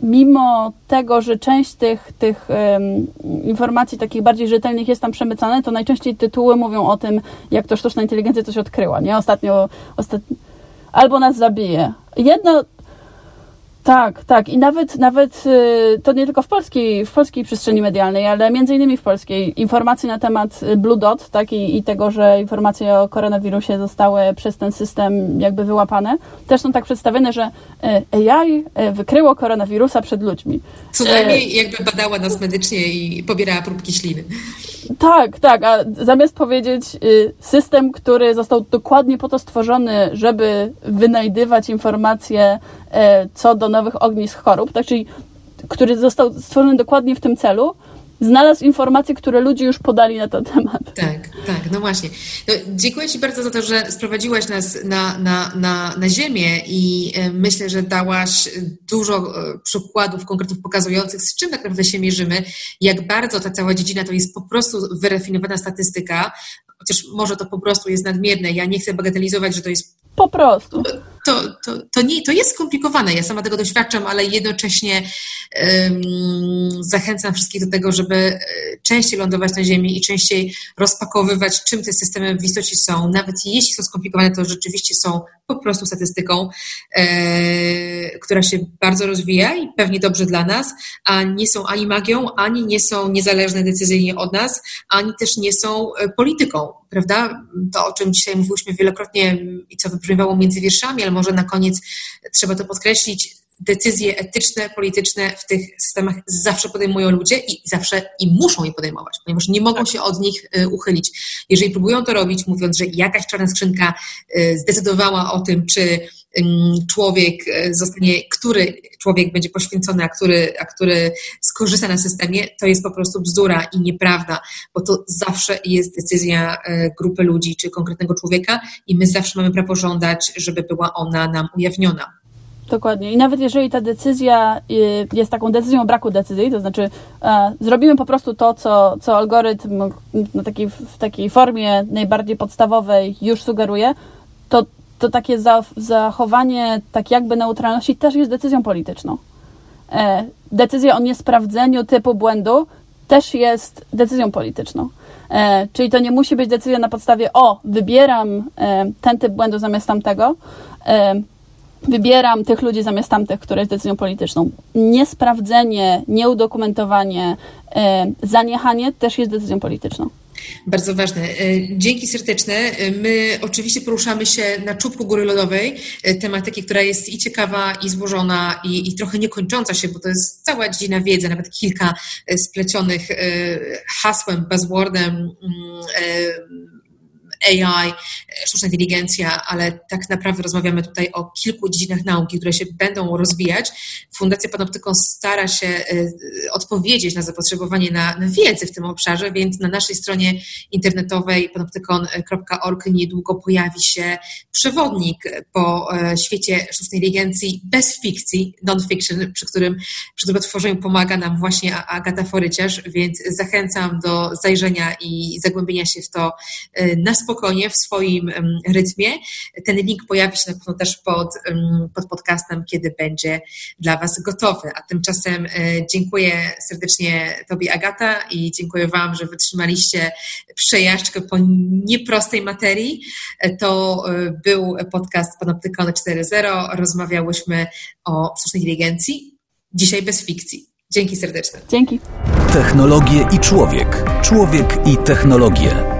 mimo tego, że część tych, tych um, informacji takich bardziej rzetelnych jest tam przemycane, to najczęściej tytuły mówią o tym, jak to sztuczna inteligencja coś odkryła, nie? Ostatnio, ostatnio albo nas zabije. Jedno, tak, tak. I nawet, nawet y, to nie tylko w polskiej, w polskiej przestrzeni medialnej, ale między innymi w polskiej. Informacje na temat y, Blue Dot tak, i, i tego, że informacje o koronawirusie zostały przez ten system jakby wyłapane, też są tak przedstawione, że y, AI wykryło koronawirusa przed ludźmi. Co najmniej jakby badała nas medycznie i pobierała próbki śliny. Tak, tak, a zamiast powiedzieć system, który został dokładnie po to stworzony, żeby wynajdywać informacje co do nowych ognisk chorób, tak, czyli który został stworzony dokładnie w tym celu, znalazł informacje, które ludzie już podali na ten temat. Tak, tak, no właśnie. No, dziękuję Ci bardzo za to, że sprowadziłaś nas na, na, na, na ziemię i e, myślę, że dałaś dużo e, przykładów, konkretów pokazujących, z czym tak naprawdę się mierzymy, jak bardzo ta cała dziedzina to jest po prostu wyrafinowana statystyka, chociaż może to po prostu jest nadmierne. Ja nie chcę bagatelizować, że to jest po prostu. To, to, to, nie, to jest skomplikowane. Ja sama tego doświadczam, ale jednocześnie um, zachęcam wszystkich do tego, żeby e, częściej lądować na Ziemi i częściej rozpakowywać, czym te systemy w istocie są. Nawet jeśli są skomplikowane, to rzeczywiście są po prostu statystyką, e, która się bardzo rozwija i pewnie dobrze dla nas, a nie są ani magią, ani nie są niezależne decyzyjnie od nas, ani też nie są e, polityką, prawda? To, o czym dzisiaj mówiłyśmy wielokrotnie i co wybrzmiewało między wierszami, ale może na koniec trzeba to podkreślić, decyzje etyczne, polityczne w tych systemach zawsze podejmują ludzie i zawsze i muszą je podejmować, ponieważ nie mogą się od nich y, uchylić. Jeżeli próbują to robić, mówiąc, że jakaś czarna skrzynka y, zdecydowała o tym, czy człowiek y, zostanie, który człowiek będzie poświęcony, a który, a który skorzysta na systemie, to jest po prostu bzdura i nieprawda, bo to zawsze jest decyzja grupy ludzi czy konkretnego człowieka i my zawsze mamy prawo żądać, żeby była ona nam ujawniona. Dokładnie. I nawet jeżeli ta decyzja y, jest taką decyzją braku decyzji, to znaczy e, zrobimy po prostu to, co, co algorytm na takiej, w takiej formie najbardziej podstawowej już sugeruje, to, to takie za, zachowanie tak jakby neutralności też jest decyzją polityczną. E, decyzja o niesprawdzeniu typu błędu też jest decyzją polityczną. E, czyli to nie musi być decyzja na podstawie o, wybieram ten typ błędu zamiast tamtego, wybieram tych ludzi zamiast tamtych, które jest decyzją polityczną. Niesprawdzenie, nieudokumentowanie, e, zaniechanie też jest decyzją polityczną. Bardzo ważne. E, dzięki serdeczne. E, my oczywiście poruszamy się na czubku góry lodowej, tematyki, która jest i ciekawa, i złożona, i, i trochę niekończąca się, bo to jest cała dziedzina wiedzy, nawet kilka splecionych hasłem, buzzwordem mm, AI, sztuczna inteligencja, ale tak naprawdę rozmawiamy tutaj o kilku dziedzinach nauki, które się będą rozwijać. Fundacja Panoptykon stara się e, odpowiedzieć na zapotrzebowanie na, wiedzę w tym obszarze, więc na naszej stronie internetowej panoptykon.org niedługo pojawi się przewodnik po e, świecie sztucznej inteligencji bez fikcji, non-fiction, przy którym przy którym tworzeniu pomaga nam właśnie Agata Foryciarz, więc zachęcam do zajrzenia i zagłębienia się w to e, na spokojnie spokojnie w swoim rytmie. Ten link pojawi się na pewno też pod, pod podcastem, kiedy będzie dla Was gotowy. A tymczasem e, dziękuję serdecznie Tobie, Agata, i dziękuję Wam, że wytrzymaliście przejażdżkę po nieprostej materii. E, to e, był podcast Panoptykon 4.0. Rozmawiałyśmy o sztucznej inteligencji. Dzisiaj bez fikcji. Dzięki serdeczne. Dzięki. Technologie i człowiek. Człowiek i technologie.